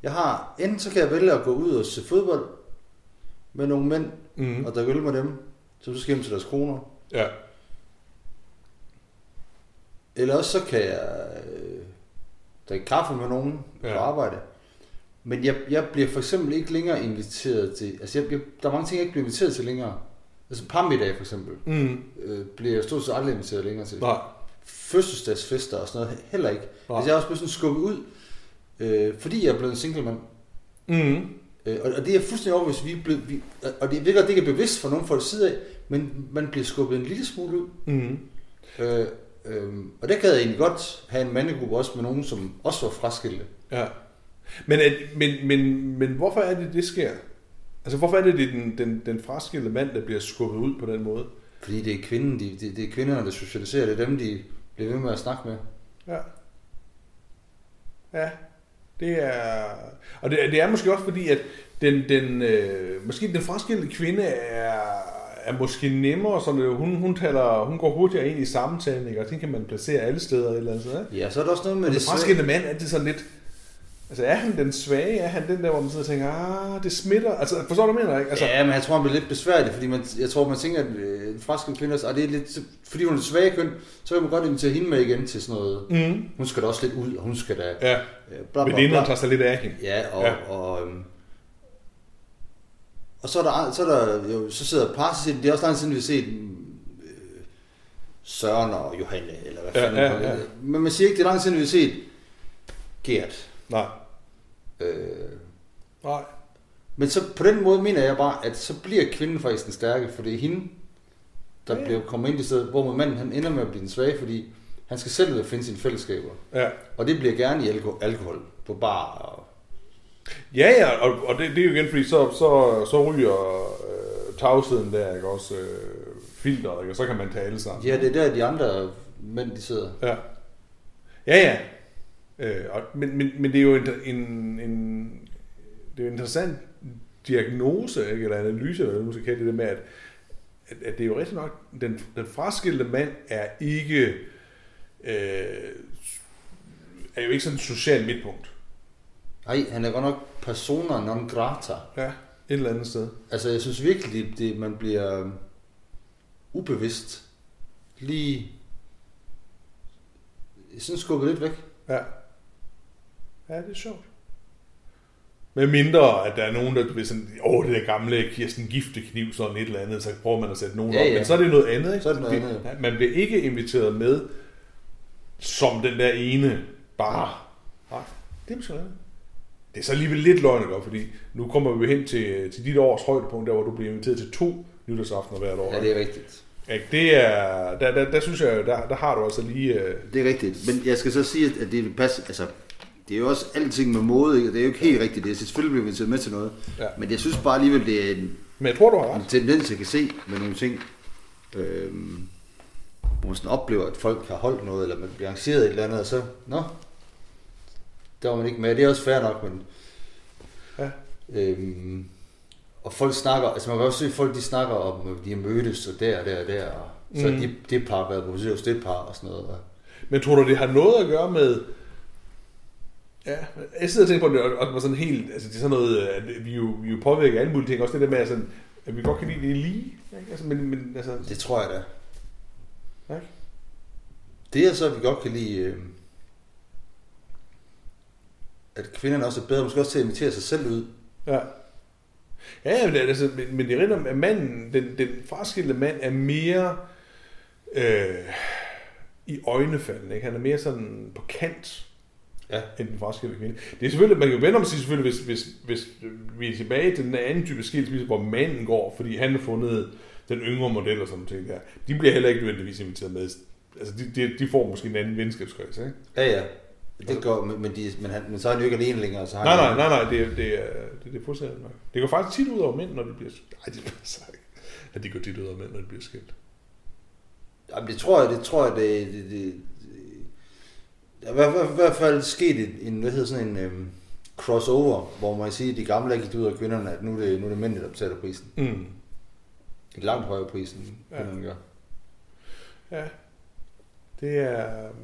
Jeg har, enten så kan jeg vælge at gå ud og se fodbold med nogle mænd, Mm. og drikke øl med dem, så så skal hjem til deres koner. Ja. Eller også så kan jeg øh, drikke kaffe med nogen ja. På arbejde. Men jeg, jeg bliver for eksempel ikke længere inviteret til... Altså, jeg, jeg, der er mange ting, jeg ikke bliver inviteret til længere. Altså, parmiddag for eksempel, Mm. øh, bliver jeg stort set aldrig inviteret længere til. Nej. fødselsdagsfester og sådan noget, heller ikke. Nej. Altså, jeg er også blevet sådan skubbet ud, øh, fordi jeg er blevet en single mand. Mm. Øh, og, og det er fuldstændig over, hvis vi er blevet, vi, og det virker, at det ikke er bevidst for nogen fra side af, men man bliver skubbet en lille smule ud. Mm. Øh, øh, og der kan jeg egentlig godt have en mandegruppe også med nogen, som også var fraskilte. Ja. Men, at, men, men, men hvorfor er det, det sker? Altså, hvorfor er det, det den, den, den fraskilte mand, der bliver skubbet ud på den måde? Fordi det er kvinden, de, det, det er kvinderne, der socialiserer, det er dem, de bliver ved med at snakke med. Ja. Ja. Det er... Og det, det er måske også fordi, at den, den, øh, måske den fraskilte kvinde er, er måske nemmere, så det, hun, hun, taler, hun går hurtigere ind i samtalen, ikke? og den kan man placere alle steder eller andet. Ikke? Ja, så er der også noget med Men det fraskilte mand, er det sådan lidt... Altså er han den svage? Er han den der, hvor man sidder og tænker, ah, det smitter? Altså forstår du, hvad jeg mener, ikke? Altså, Ja, men jeg tror, han bliver lidt besværligt, fordi man, jeg tror, man tænker, at øh, en fraskilt kvinde, og det er lidt, fordi hun er svag køn, så kan man godt invitere hende med igen til sådan noget. mm, Hun skal da også lidt ud, og hun skal da... ja, Øh, bla, bla, bla. tager sig lidt af hende. Ja, og, Ja. ja. og, øhm, og så er der, så er der jo, så sidder par, så siger det er også lang tid siden, vi har set øh, Søren og Johanne, eller hvad Ja, fanden. ja, ja. Men man siger ikke, det er lang tid siden, vi har set Gert. Nej. Øh, Nej. men så på den måde mener jeg bare, at så bliver kvinden faktisk den stærke, for det er hende, der ja. bliver kommet ind i stedet, hvor manden han ender med at blive den svage, fordi han skal selv ud og finde sine fællesskaber. Ja. Og det bliver gerne i alko- alkohol på bar og Ja, ja, og, og det, det er jo igen, fordi så, så, så ryger øh, tavsheden der, ikke også, øh, filteret, ikke? og så kan man tale sammen. Ja, det er der, de andre mænd, de sidder. Ja, ja. ja. Øh, og, men, men, men det er jo en, en, en, det er jo interessant diagnose, ikke? eller analyse, eller hvad man skal kalde det, det med, at, at, at det er jo rigtig nok, den, den fraskilte mand er ikke, øh, er jo ikke sådan et socialt midtpunkt. Nej, han er godt nok persona non grata. Ja, et eller andet sted. Altså, jeg synes virkelig, det, det, man bliver øh, ubevidst lige sådan skubbet lidt væk. Ja. Ja, det er sjovt. Med mindre, at der er nogen, der vil sådan, åh, det der gamle Kirsten Giftekniv, sådan et eller andet, så prøver man at sætte nogen Ja, op. ja. Men så er det noget andet, ikke? Så er det noget andet. ja, Man bliver ikke inviteret med, som den der ene, bare. Nej, det er måske rigtigt. Det er så alligevel lidt løgn, ikke? fordi nu kommer vi hen til, til dit års højdepunkt, der hvor du bliver inviteret til to nytårsaftener hvert år. Ja, det er rigtigt. Ikke? Det er, der, der, der synes jeg, der, der har du altså lige... Øh, Det er rigtigt. Men jeg skal så sige, at det passer, altså, det er jo også alting med mode, ikke? og det er jo ikke helt rigtigt. Det er selvfølgelig bliver vi taget med til noget. Ja. Men jeg synes bare alligevel, det er en, men jeg tror, du har en ret. tendens, jeg kan se med nogle ting. Øhm, hvor man sådan oplever, at folk har holdt noget, eller man bliver arrangeret et eller andet, og så, nå, der var man ikke med. Det er også fair nok, men... Ja. Øhm, og folk snakker, altså man kan også se, at folk de snakker om, at de mødtes, og der og der og der, og så Mm. mm. de, det par været på hos det par, og sådan noget. Og, Men tror du, det har noget at gøre med... Ja, jeg sidder og tænker på det, og, og det var sådan helt... Altså, det er sådan noget, at vi jo, vi jo påvirker alle mulige ting. Også det der med, at, sådan, at vi godt kan lide det lige. Ikke? Altså, men, men altså... det tror jeg da. Ja. Det er så, at vi godt kan lide, øh, at kvinderne også er bedre, måske også til at invitere sig selv ud. Ja. Ja, men, altså, men, men det er om, at manden, den, den fraskilte mand er mere øh, i øjnefalden. Ikke? Han er mere sådan på kant Ja. end den fraskilte kvinde. Det er selvfølgelig, man kan jo vende om at sige selvfølgelig, hvis, hvis, hvis vi er tilbage til den anden type skilsmisse, hvor manden går, fordi han har fundet den yngre model og sådan noget der. De bliver heller ikke nødvendigvis inviteret med. Altså, de, de, de får måske en anden venskabskreds, ikke? Ja, ja. Det går, men, men, de, men, han, men så er han jo ikke alene længere. Så har Nej, han, nej, nej, nej, det, er- det, er, det, det er fuldstændig nok. Det går faktisk tit ud over mænd, når de bliver. Nej, det passer ikke. At de går tit ud over mænd, når de bliver skilt. Jamen, det tror jeg, det tror jeg, det, det, det, der er i hvert hvert fald sket en, en, hvad hedder sådan en øhm, crossover, hvor man kan sige, at de gamle er givet ud af kvinderne, at nu er det, nu er det mændene, der betaler prisen. Mm. En langt højere pris, end Ja. kvinderne gør. Ja, det er, øhm,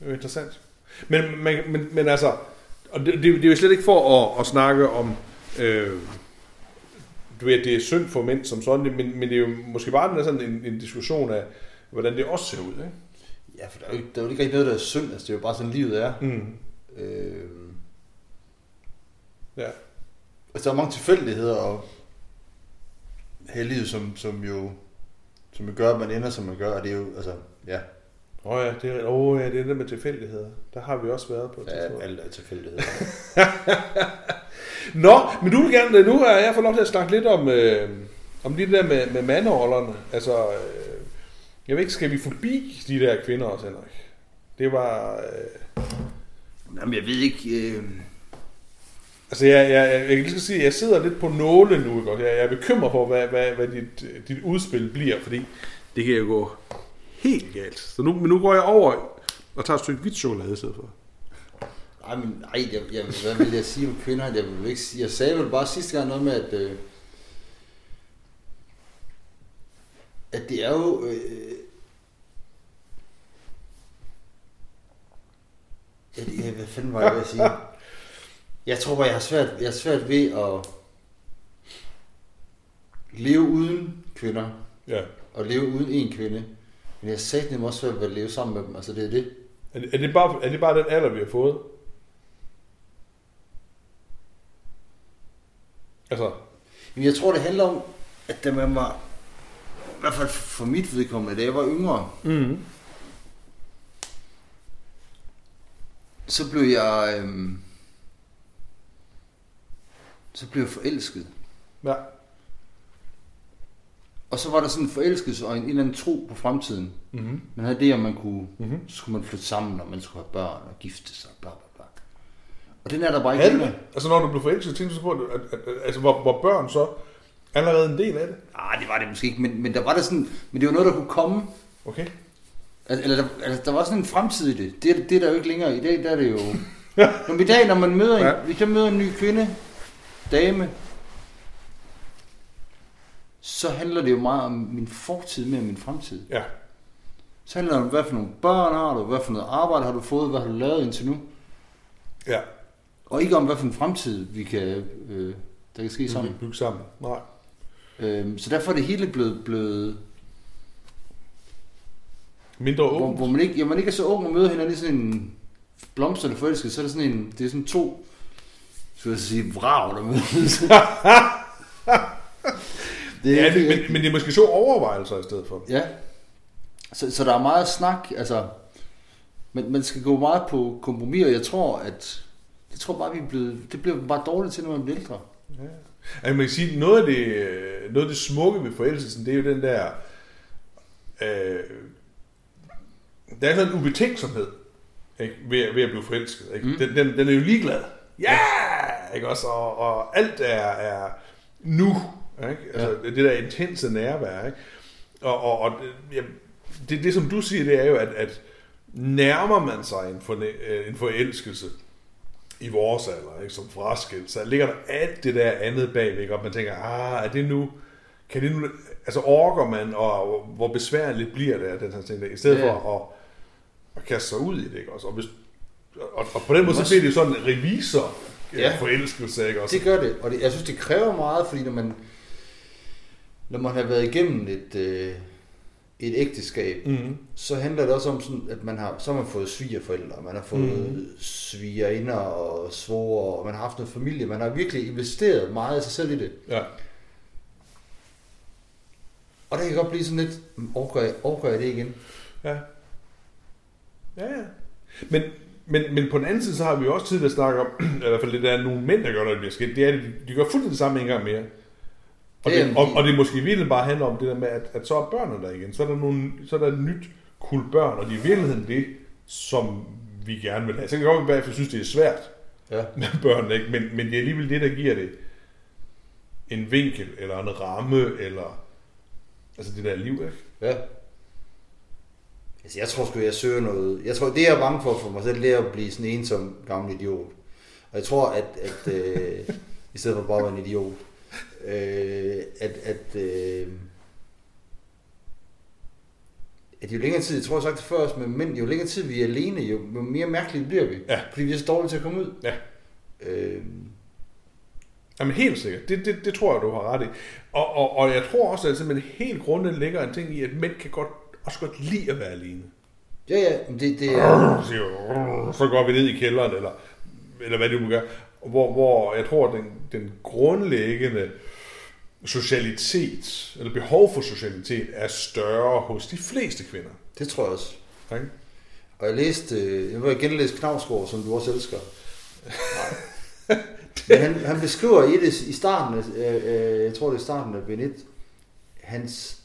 det er jo interessant. Men, men, men, men altså, og det, det, det er jo slet ikke for at, at snakke om, øh, du ved, det er synd for mænd som sådan, men, men det er jo måske bare den sådan en, en diskussion af, hvordan det også ser ud, ikke? Ja, for der er jo der er jo ikke rigtig noget, der er synd. Altså, det er jo bare sådan, livet er. Mm. Øh, Ja. altså, der er mange tilfældigheder og her livet, som, som jo som jo gør, at man ender, som man gør, og det er jo, altså, ja, Åh oh ja, det er, oh ja, det er det med tilfældigheder. Der har vi også været på et ja tidspunkt. alt er tilfældigheder. Nå, men du vil gerne, nu har jeg fået lov til at snakke lidt om, øh, om det der med, med manderollerne. Altså, øh, jeg ved ikke, skal vi forbi de der kvinder også, Henrik? Det var... Øh, Jamen, jeg ved ikke, øh, altså, jeg, jeg, jeg, jeg lige så sige, jeg sidder lidt på nåle nu, ikke? Jeg, jeg er bekymret for, hvad, hvad, hvad dit, dit udspil bliver, fordi det kan jo gå helt galt. Så nu, men nu går jeg over og tager et stykke hvidt chokolade i stedet for. Ej, men, ej jeg, jeg, hvad vil jeg sige om kvinder? Jeg, vil ikke sige, jeg sagde vel bare sidste gang noget med, at, øh, at det er jo... Øh, det, ja, hvad fanden var jeg ved at sige? Jeg tror bare, jeg har svært, jeg har svært ved at leve uden kvinder, Ja. og leve uden en kvinde. Men jeg sagt dem også svært ved at leve sammen med dem. Altså, det er det. Er, det- er, det bare, er det bare den alder, vi har fået? Altså, Men jeg tror, det handler om, at da man var, i hvert fald for mit vedkommende, da jeg var yngre, mm. så blev jeg, øhm, så blev jeg forelsket. ja. Og så var der sådan en forelskelse og en, en eller anden tro på fremtiden. Mm-hmm. Man havde det, om man kunne, Mm-hmm. så skulle man flytte sammen, og man skulle have børn og gifte sig, bla bla bla. Og den er der bare ikke længere. Altså når du blev forelsket, tænkte du så på, at, at, at, altså, hvor, hvor børn så allerede en del af det? Ah, det var det måske ikke, men, men der var der sådan, men det var noget, der kunne komme. Okay. Altså, eller der, altså, der var sådan en fremtid i det. Det, det er der jo ikke længere. I dag der er det jo... Når i dag, når man møder en, ja. hvis jeg møder en ny kvinde, dame, så handler det jo meget om min fortid mere end min fremtid. Ja. Så handler det om, hvad for nogle børn har du, hvad for noget arbejde har du fået, hvad har du lavet indtil nu. Ja. Og ikke om, hvad for en fremtid vi kan, øh, der kan ske sammen. Bygge sammen. Nej. Øhm, så derfor er det hele blevet, blevet Mindre hvor, åbent. hvor man, ikke, ja, man ikke er så ung og møder hinanden i sådan en blomsterne forelsket, så er det sådan en, det er sådan to, skal jeg sige, vrag, der mødes. det Ja, er, det, men, men det er måske så overvejelser i stedet for. ja. Så, så der er meget snak, altså, man, man skal gå meget på kompromis, og jeg tror, at jeg tror bare, vi er blevet, det bliver bare dårligt til, når man bliver ældre. Ja. Altså, man kan sige, noget af det, noget af det smukke ved forelskelsen, det er jo den der øh, der er sådan en ubetænksomhed ikke? Ved, ved at blive forelsket. Ikke? Mm. Den, den, den er jo ligeglad. Ja! Yeah! Ikke også? Og, og alt er, er nu. Ikke? Altså, ja. Det der intense nærvær. Ikke? Og, og, og ja, det, det, som du siger, det er jo, at, at nærmer man sig en, for, en forelskelse i vores alder, ikke? som fraskilt, så ligger der alt det der andet bagvæk, og man tænker, ah, er det nu, kan det nu, altså orker man, og hvor besværligt bliver det, den her ting, i stedet ja. for at, at kaste sig ud i det, ikke også? Og, hvis, og, og på den måde, så bliver det jo sådan en revisor ja. forelskelse, ikke også? Det gør det, og det, jeg synes, det kræver meget, fordi når man, når man har været igennem et, øh, et ægteskab, mm. så handler det også om, sådan, at man har, så har man fået svigerforældre, man har fået mm. svigerinder og svoger, og man har haft noget familie, man har virkelig investeret meget af sig selv i det. Ja. Og det kan godt blive sådan lidt, overgør jeg, overgør jeg det igen? Ja. Ja, ja. Men, men, men på den anden side, så har vi jo også tid at snakke om, i hvert fald det der er nogle mænd, der gør, når det bliver skidt, det er, at de, de gør fuldstændig det samme en gang mere. Og det, og, og det måske virkelig bare handler om det der med, at, at så er børnene der igen. Så er der, nogle, så er der et nyt kul børn, og det er i virkeligheden det, som vi gerne vil have. Så kan jeg godt være, at jeg synes, det er svært ja. med børn, ikke? Men, men det er alligevel det, der giver det en vinkel, eller en ramme, eller altså det der liv, ikke? Ja. Altså, jeg tror sgu, jeg søger noget. Jeg tror, det jeg er bange for for mig selv, det er at blive sådan en som gammel idiot. Og jeg tror, at, at øh, i stedet for bare at være en idiot, øh, at, at, øh, at jo længere tid, jeg tror jeg sagt det før også, men jo længere tid vi er alene, jo, jo mere mærkeligt bliver vi. Ja. Fordi vi er så dårlige til at komme ud. Ja. Øh, Jamen helt sikkert. Det, det, det tror jeg, du har ret i. Og, og, og jeg tror også, at simpelthen helt grundlæggende ligger en ting i, at mænd kan godt, også godt lide at være alene. Ja, ja. Det, det er... Så går vi ned i kælderen, eller, eller hvad det nu gør. Hvor, hvor jeg tror, at den, den grundlæggende socialitet, eller behov for socialitet, er større hos de fleste kvinder. Det tror jeg også. Okay. Og jeg læste, øh, jeg vil igen læse Knavsgaard, som du også elsker. Men han, han beskriver i det i starten, øh, øh, jeg tror det er starten af Benet, hans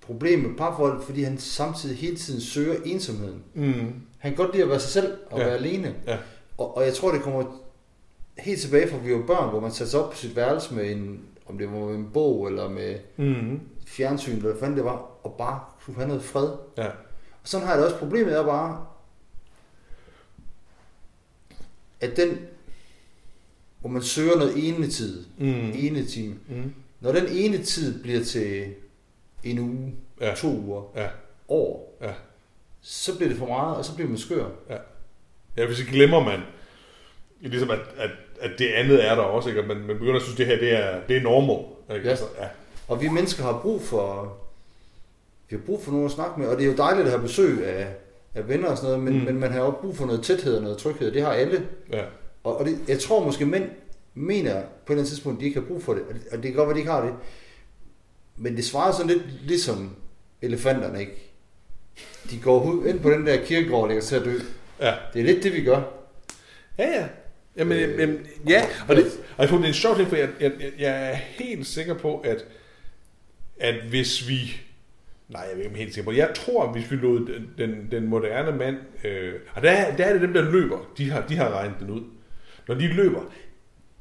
problem med parforhold, fordi han samtidig hele tiden søger ensomheden. Mm. Han kan godt lide at være sig selv og ja. være alene. Ja. Og, og jeg tror, det kommer helt tilbage fra vi var børn, hvor man satte sig op på sit værelse med en, om det var med en bog eller med mm. fjernsyn, eller hvad fanden det var, og bare kunne have noget fred. Ja. Og sådan har jeg det også. Problemet er bare, at den, hvor man søger noget ene tid, mm. ene time, mm. når den ene tid bliver til en uge, ja. to uger, ja. år, ja. så bliver det for meget, og så bliver man skør. Ja, ja hvis ikke glemmer man, ligesom at, at at det andet er der også, ikke? man, man begynder at synes, at det her det er, det er normal. Ikke? Ja. Altså, ja. Og vi mennesker har brug for, vi har brug for nogen at snakke med, og det er jo dejligt at have besøg af, af venner og sådan noget, men, mm. men man har også brug for noget tæthed og noget tryghed, det har alle. Ja. Og, og det, jeg tror måske mænd mener på et eller andet tidspunkt, at de ikke har brug for det, og det, og kan godt være, de ikke har det. Men det svarer sådan lidt ligesom elefanterne, ikke? De går ind på den der kirkegård og lægger sig til at dø. Ja. Det er lidt det, vi gør. Ja, ja. Jamen, øh, jamen ja, og, det, og jeg tror, det er en sjov ting, for jeg, jeg, jeg er helt sikker på, at, at hvis vi... Nej, jeg er ikke helt sikker på Jeg tror, at hvis vi lod den, den, den moderne mand... Øh, og der, der er det dem, der løber. De har, de har regnet den ud. Når de løber,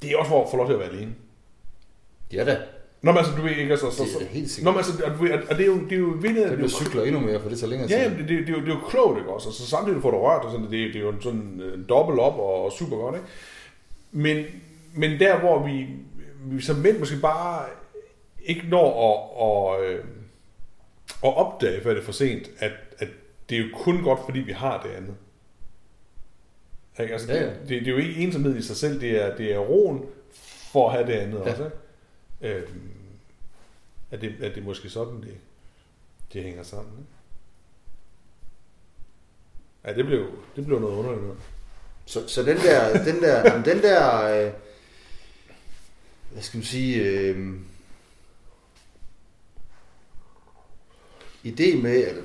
det er også for at få lov til at være alene. Ja da. Nå, men altså, du ved ikke, altså... Så, det er helt sikkert. Nå, men altså, og, og det er jo... Det er jo vildt, det bliver cykler endnu mere, for det tager længere tid. Ja, det, det, det, er jo, det er jo klogt, ikke også? Altså, samtidig får du rørt, og sådan, det, det er jo sådan en dobbelt op og, og super godt, ikke? Men, men der, hvor vi, vi som mænd måske bare ikke når at, at, øh, at opdage, før det er for sent, at, at det er jo kun godt, fordi vi har det andet. Ikke? Altså, ja, ja. Det, det, det, er jo ikke ensomhed i sig selv, det er, det er roen for at have det andet ja. også. Ikke? Øhm, at, det, at det måske sådan, det, det hænger sammen. Ikke? Ja, det blev, det blev noget underligt noget. Så, så den der, den der, jamen, den der, øh, hvad skal man sige, øh, idé med, eller,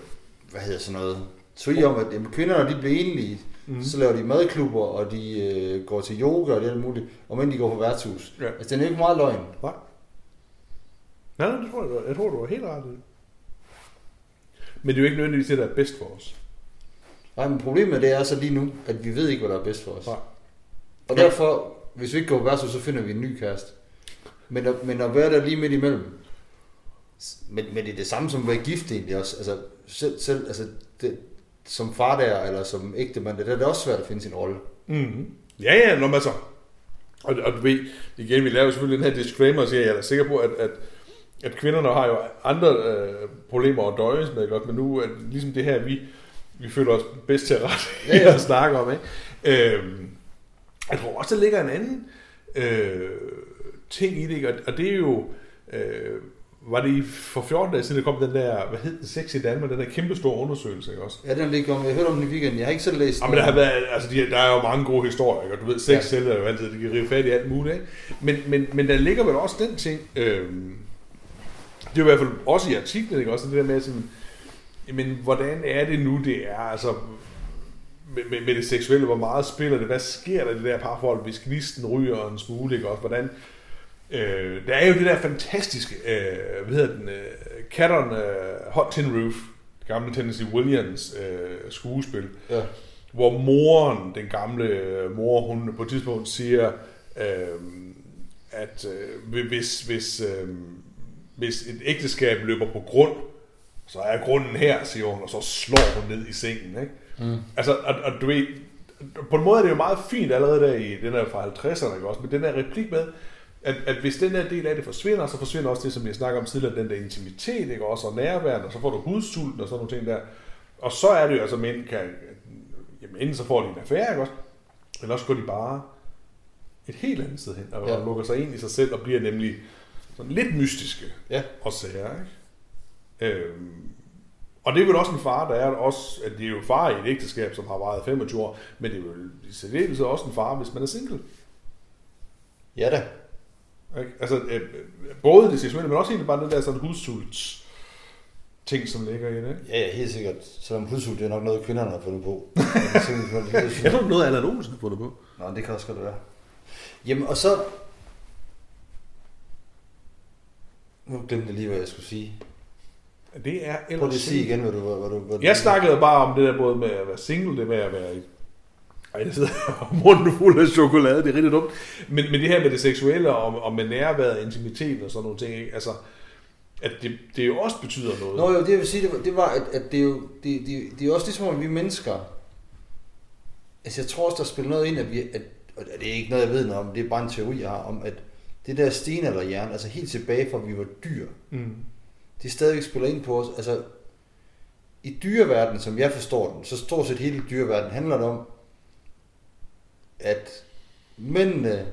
hvad hedder sådan noget, teori om, at jamen, kvinder, når de bliver enlige, mm. så laver de madklubber, og de øh, går til yoga og det er muligt, og mænd de går på værtshus. Ja. Altså, den er ikke meget løgn. Nej. Nej, det tror jeg, jeg tror, du var helt ret Men det er jo ikke nødvendigvis det, der er bedst for os. Nej, men problemet det er så lige nu, at vi ved ikke, hvad der er bedst for os. Nej. Og derfor, hvis vi ikke går på værtshus, så finder vi en ny kæreste. Men at, men at være der lige midt imellem. Men, men det er det samme som at være gift egentlig også. Altså, selv, selv altså, det, som far der, eller som ægtemand, det er det også svært at finde sin rolle. Mm-hmm. Ja, ja, når man så... Og, og du ved, igen, vi laver selvfølgelig den her disclaimer, og siger, jeg er da sikker på, at, at, at kvinderne har jo andre øh, problemer at døjes med, godt, men nu er det ligesom det her, vi, vi føler os bedst til at rette Ja, ja. at snakke om. Ikke? Øhm, jeg tror også, der ligger en anden øh, ting i det, ikke? og, og det er jo... Øh, var det for 14 dage siden, der kom den der, hvad hed den, Sex i Danmark, den der kæmpe store undersøgelse, ikke også? Ja, den ligger om. Jeg hørte om den i weekenden. Jeg har ikke selv læst Ja, men der, har været, altså, de, der er jo mange gode historier, ikke? og du ved, sex Ja. ja. selv er jo altid, de kan rive fat i alt muligt, ikke? Men, men, men der ligger vel også den ting, øhm, det er i hvert fald også i artiklen, ikke? også det der med sådan, men hvordan er det nu, det er, altså, med, med, med det seksuelle, hvor meget spiller det, hvad sker der i det der parforhold, hvis gnisten ryger en smule, ikke også, hvordan, øh, der er jo det der fantastiske, øh, hvad hedder den, øh, Cat on øh, Hot Tin Roof, gamle Tennessee Williams øh, skuespil, Ja. hvor moren, den gamle øh, mor, hun på et tidspunkt siger, øh, at øh, hvis, hvis, øh, hvis et ægteskab løber på grund, så er grunden her, siger hun, og så slår hun ned i sengen. Ikke? Mm. Altså, og, og du ved, på en måde er det jo meget fint allerede der i den her fra 50'erne, ikke også? Men den der replik med, at, at hvis den her del af det forsvinder, så forsvinder også det, som jeg snakker om tidligere, den der intimitet, ikke også, og nærværen, og så får du hudsulten og sådan nogle ting der. Og så er det jo, altså mænd kan, jamen enten så får de en affære, ikke også, eller også går de bare et helt andet sted hen, og Ja. ja. lukker sig ind i sig selv, og bliver nemlig sådan lidt mystiske Ja. og sager, ikke? Øhm, og det er vel også en far, der er også, at det er jo far i et ægteskab, som har varet 25 år, men det er jo i særdeleshed også en far, hvis man er single. Ja da. Ikke? Altså, øh, øh, både det seksuelle, men også egentlig bare den der sådan hudsults ting, som ligger i det. Ikke? Ja, ja, helt sikkert. Selvom pludselig det er nok noget, kvinderne har fundet på. Det er det er Jeg tror, det noget, Allan Olsen har fundet på. Nå, det kan også godt være. Jamen, og så... Nu glemte jeg lige, hvad jeg skulle sige. Det er Prøv ellers lige at sige igen, hvad du... Hvad du, hvad du Jeg snakkede bare om det der både med at være single, det med at være ej, jeg sidder og munden fuld af chokolade, det er rigtig dumt. Men, men det her med det seksuelle, og, og med nærværet, intimitet og sådan nogle ting, ikke? altså, at det, det jo også betyder noget. Nå jo, det jeg vil sige, det var, det var at, at det er jo det, det, det er også ligesom, at vi mennesker, altså jeg tror også, der spiller noget ind, at vi, at, og det er ikke noget, jeg ved noget om, det er bare en teori, jeg har, om at det der stenalderhjerne, altså helt tilbage fra, at vi var dyr, Mm. det stadigvæk spiller ind på os. Altså, i dyreverdenen, som jeg forstår den, så stort set hele dyreverdenen handler det om, at mændene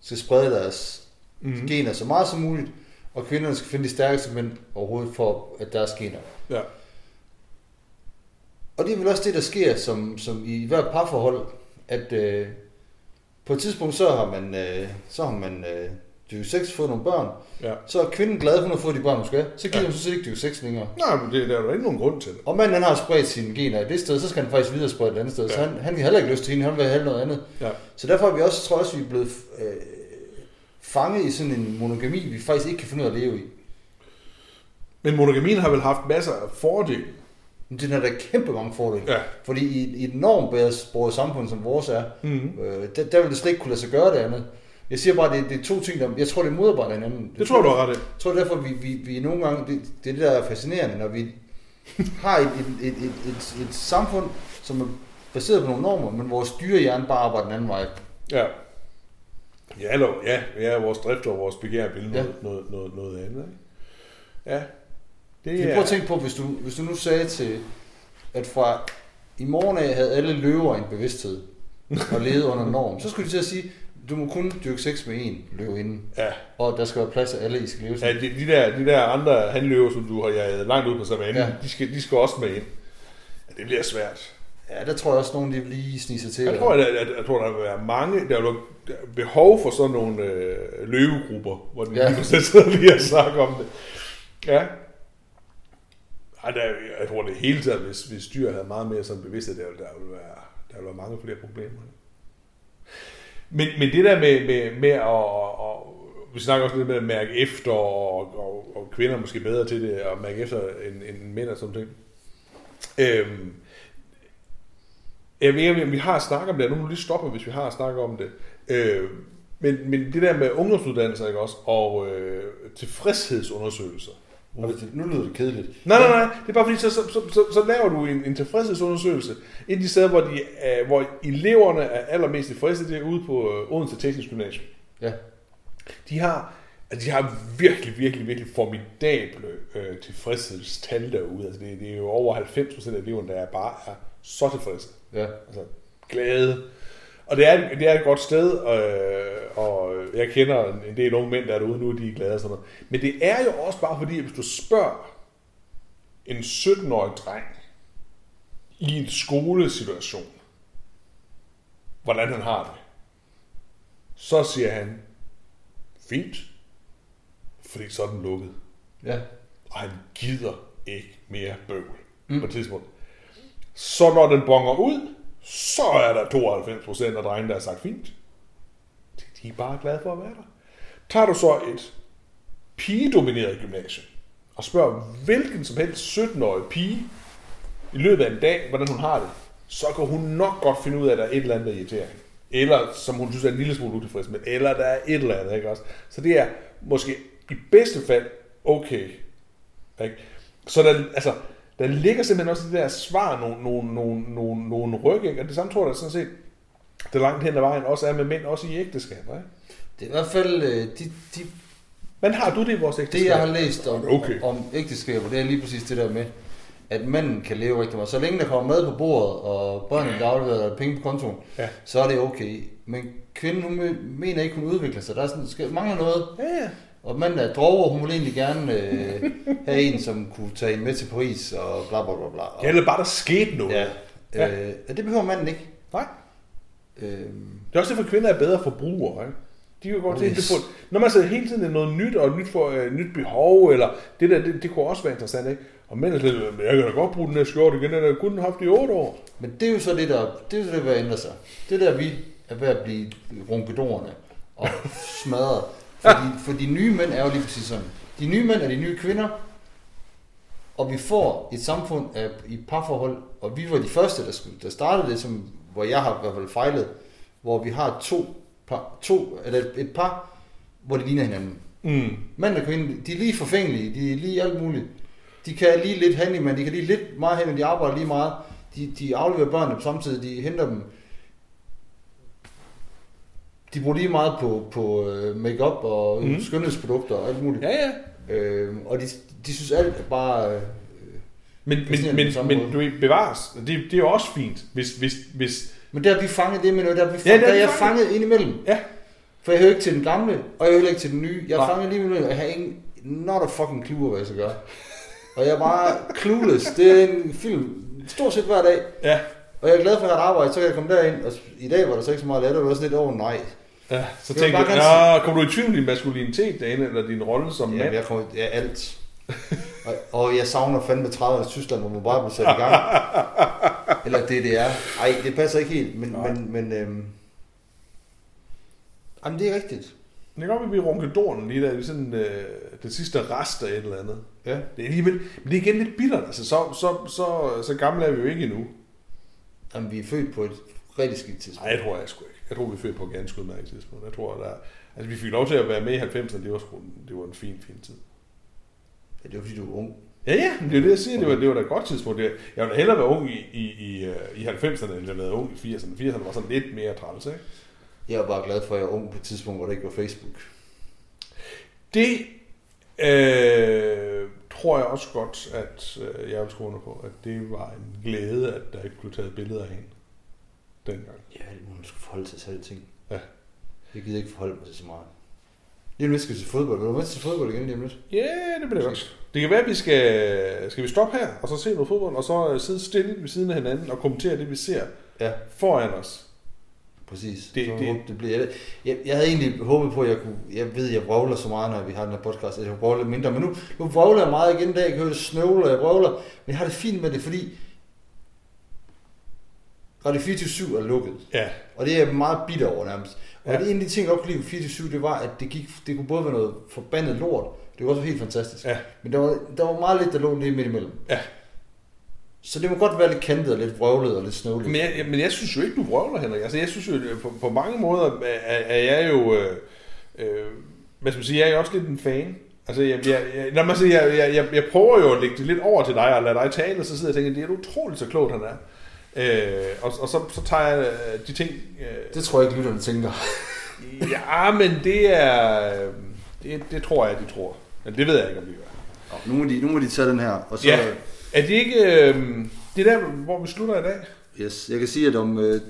skal sprede deres mm. gener så meget som muligt, og kvinderne skal finde de stærkeste mænd overhovedet for at deres gener. Ja. Og det er vel også det, der sker som, som i hvert parforhold, at øh, på et tidspunkt, så har man, øh, så har man øh, dyrket sex, fået nogle børn, ja. så er kvinden glad, hun har fået de børn, hun skal. Så giver Ja. hun så ikke dyrke sex længere. Nej, men det, der er jo ikke nogen grund til det. Og manden han har spredt sine gener et det sted, så skal han faktisk videre sprede et andet sted. Ja. Så han, han vil heller ikke lyst til hende, han vil have noget andet. Ja. Så derfor er vi også, tror jeg også, vi er blevet øh, fanget i sådan en monogami, vi faktisk ikke kan finde ud af at leve i. Men monogamien har vel haft masser af fordele. Den har da kæmpe mange fordele. Ja. Fordi i, i et normbåret samfund, som vores er, Mm. øh, der, der vil det slet ikke kunne lade sig gøre det andet. Jeg siger bare, det, det er to ting, der, jeg tror, det modarbejder hinanden. Det tror jeg, du har ret i. Jeg tror derfor, vi, vi, vi nogle gange, det, det er det, der er fascinerende, når vi har et, et, et, et, et, et samfund, som er baseret på nogle normer, men vores dyrehjerne bare arbejder den anden vej. Ja. Ja, eller, ja, ja, vores drift og vores begær vil noget, ja. noget, noget, noget andet. Ikke? Ja. Det Ja. er, Prøv at tænke på, hvis du, hvis du nu sagde til, at fra i morgen af havde alle løver en bevidsthed og levede under norm, så skulle de til at sige, du må kun dyrke sex med en løve inden, ja. og der skal være plads til alle, I skal leve ja sammen. de, de, der, de der andre handløver, som du har jaget langt ud på savannen, Ja. ja. de, skal, de skal også med ind. Ja, det bliver svært. Ja, der tror jeg også, nogen de vil lige snige sig til. Jeg tror, at, at, jeg tror, der vil være mange, der vil er behov for sådan nogle øh, løvegrupper, hvor de Ja. ja. kan sidde lige og om det. Ja. Ej, der, jeg tror det hele taget, hvis, hvis dyr havde meget mere sådan bevidsthed, der, der ville være, der ville være mange flere problemer. Men, men det der med, med, med at, og, vi snakker også lidt med at mærke efter, og, og, og kvinder er måske bedre til det, og mærke efter end, end mænd og sådan ting. Øhm, jeg ved ikke, om vi har snakket om det, nu må du lige stoppe, hvis vi har snakket om det. Øh, men, men det der med ungdomsuddannelser, ikke også, og øh, tilfredshedsundersøgelser. Og det- Nu lyder det kedeligt. Nej, nej, nej, det er bare fordi, så, så, så, så, så laver du en, en tilfredshedsundersøgelse. Et af de steder, hvor, de, er, hvor eleverne er allermest tilfredse, det er ude på øh, Odense Teknisk Gymnasium. Ja. De har, altså de har virkelig, virkelig, virkelig formidable øh, tilfredshedstal derude. Altså det, det er jo over 90% af eleverne, der er bare er så tilfredse. Ja. Altså glade. Og det er, det er et godt sted, øh, og jeg kender en- del unge mænd, der er derude nu, de er glade og sådan noget. Men det er jo også bare fordi, at hvis du spørger en 17-årig dreng i en skolesituation, hvordan han har det, så siger han, fint, fordi så er den lukket. Ja. Og han gider ikke mere bøvl mm. på et tidspunkt. Så når den bonger ud, så er der 92% af drengene, der har sagt fint. De- De er bare glade for at være der. Tager du så et pigedomineret gymnasium, og spørger hvilken som helst 17-årig pige i løbet af en dag, hvordan hun har det, så kan hun nok godt finde ud af, at der er et eller andet, der irriterer hende. Eller som hun synes er en lille smule utilfreds med. Eller der er et eller andet, ikke også? Så det er måske i bedste fald okay. Ikke? Så der, altså, der ligger simpelthen også i det der svar nogle, nogle, nogle, nogle, nogle ryg, ikke? Og det samme tror jeg da sådan set, det langt hen ad vejen også er med mænd, også i ægteskaber. Ikke? Det er i hvert fald øh, de, de, Men har du det i vores ægteskab? det, jeg har læst om, Okay. om ægteskaber, det er lige præcis det der med, at manden kan leve rigtig meget. Så længe der kommer mad på bordet, og børnene bliver afleveret og penge på kontoen, Ja. så er det okay. Men kvinden, hun me- mener ikke, hun udvikler sig. Der er sådan, skal, mangler noget. Ja, ja. Og manden er droger, hun vil egentlig gerne øh, have en, som kunne tage hende med til Paris, og bla bla bla bla. Og, eller bare der skete noget. ja. Ja. Øh, ja, det behøver manden ikke. Nej. Øh, Det er også derfor, at kvinder er bedre forbrugere. Ikke? De kan godt se, Yes. det får, når man så hele tiden er noget nyt, og nyt, for, uh, nyt behov, eller det der, det, det kunne også være interessant, ikke? Og mænd er slet, jeg kan da godt bruge den her skjorte igen, den har kun haft i 8 år. Men det er jo så det, der, det er så det, der ændrer sig. Det er der, vi er ved at blive rumpedorerne og smadret. Fordi, for de nye mænd er jo lige præcis sådan. De nye mænd er de nye kvinder, og vi får et samfund af, i parforhold, og vi var de første, der, skulle, der startede det, som, hvor jeg har i hvert fald fejlet, hvor vi har to, par, to eller et, par, hvor de ligner hinanden. Mm. Mand og kvinde, de er lige forfængelige, de er lige alt muligt. De kan lige lidt handle, men de kan lige lidt meget hen, de arbejder lige meget. De, de afleverer børnene på samtidig, de henter dem. De bruger lige meget på, på øh, makeup og mm. skønhedsprodukter og alt muligt. Ja, ja. Øh, og de, de synes alt bare... Øh, Men, men, men, men du bevares. Det, det er jo også fint, hvis, hvis, hvis men der er vi fanget det med noget, der er, vi fanget, der ja, er der er jeg fanget. fanget ind imellem. Ja. For jeg hører ikke til den gamle, og jeg hører ikke til den nye. Jeg er fanget lige imellem, og jeg har ingen, not a fucking clue, hvad jeg skal gøre. Og jeg er bare clueless. Det er en film stort set hver dag. ja, Og jeg er glad for at arbejde, så kan jeg komme derind. Og i dag var der så ikke så meget let, og det var sådan lidt over oh, nej. ja, så Jeg bare jeg, ja, kommer du i tvivl om din maskulinitet derinde, eller din rolle som Ja, mand? jeg kommer, ja, alt. og, og, jeg savner fandme 30 i Tyskland, hvor man bare blev sat i gang. Eller DDR. Ej, det passer ikke helt, men, Nej. men, men øhm, jamen, det er rigtigt. Det kan godt være, vi runker dornen lige der, det er sådan øh, det sidste rest af et eller andet. Ja. Det er alligevel, men det er igen lidt bittert, altså så, så, så, så gamle er vi jo ikke endnu. Jamen, vi er født på et rigtig skidt tidspunkt. Nej, jeg tror jeg sgu ikke. Jeg tror, vi er født på et ganske udmærket tidspunkt. Jeg tror, der, altså vi fik lov til at være med i 90'erne, det var, sgu, det var en fin, fin tid. Ja, det var fordi, du er ung. Ja, ja, men det er det, jeg siger. Det var, det var da et godt tidspunkt. Jeg ville hellere være ung i, i, i, øh, i 90'erne, end jeg været ung i 80'erne. 80'erne var sådan lidt mere træls, ikke? Jeg er bare glad for, at jeg er ung på et tidspunkt, hvor der ikke var Facebook. Det øh, tror jeg også godt, at øh, jeg vil under på, at det var en glæde, at der ikke blev taget billeder af hende dengang. Ja, man skal forholde sig til alting. Ja. Jeg gider ikke forholde mig til så meget. Lige lidt skal vi til fodbold. Vil du med til fodbold igen lige om lidt? Ja, det bliver godt. Det kan være, at vi skal, skal vi stoppe her, og så se noget fodbold, og så øh, sidde stille ved siden af hinanden og kommentere det, vi ser Ja, foran os. Præcis. Det- så det- det, det bliver, jeg, jeg, jeg, havde egentlig håbet på, at jeg kunne... Jeg ved, jeg vrøvler så meget, når vi har den her podcast, jeg kunne vrøvle lidt mindre. Men nu, nu vrøvler jeg meget igen i dag. Jeg kan høre det snøvle, og jeg vrøvler. Men jeg har det fint med det, fordi... Radio 24 er lukket. Ja, Og det er jeg meget bitter over nærmest. Og Ja. ja. en af de ting, jeg godt kunne lide ved 24 det var, at det, gik, det kunne både være noget forbandet lort, det var også helt fantastisk. Ja. Men der var, der var meget lidt, der lå lige midt imellem. Ja. Så det må godt være lidt kantet og lidt vrøvlet og lidt snøvlet. Men jeg, men jeg synes jo ikke, du vrøvler, Henrik. Altså, jeg synes jo, på, på mange måder er, er jeg jo... Øh, øh, hvad skal man sige, jeg er jo også lidt en fan. Altså, jeg, jeg, jeg, når man siger, jeg, jeg, jeg, jeg prøver jo at lægge det lidt over til dig og lade dig tale, og så sidder jeg og tænker, det er utroligt så klogt, han er. Øh, og, og så, så tager jeg øh, de ting... Øh, Det tror jeg ikke, lytterne tænker. ja, men det er... øh, Det, det tror jeg, de tror. Men det ved jeg ikke, om de gør. Nå, nu, må de, nu må de tage den her. Og så, Ja. Er det ikke... Øh, det er der, hvor vi slutter i dag? yes, jeg kan sige, at om øh,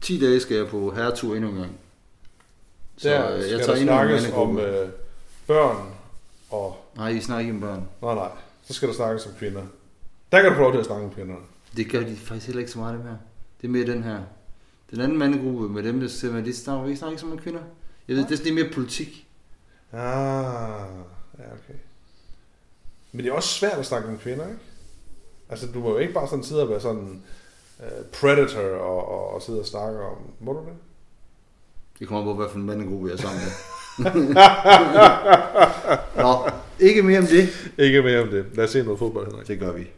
10 dage skal jeg på herretur endnu en gang. Så Der øh, skal jeg der tager en snakkes om øh, børn og... Nej, vi snakker ikke om børn. Nej, nej. Så skal der snakkes om kvinder. Der kan du få lov til at snakke om kvinderne. Det gør de faktisk heller ikke så meget, dem her. Det er mere den her. Den anden mandegruppe med dem, der ser med, de snakker, vi snakker ikke så meget kvinder. Jeg ved, det er sådan mere politik. Ah, ja, okay. Men det er også svært at snakke om kvinder, ikke? Altså, du må jo ikke bare sådan sidde og være sådan uh, predator og, og, og sidde og snakke om... Må du det? Det kommer på, hvad for en mandegruppe jeg er sammen med. Nå, ikke mere om det. Ikke mere om det. Lad os se noget fodbold, Henrik. Det gør vi.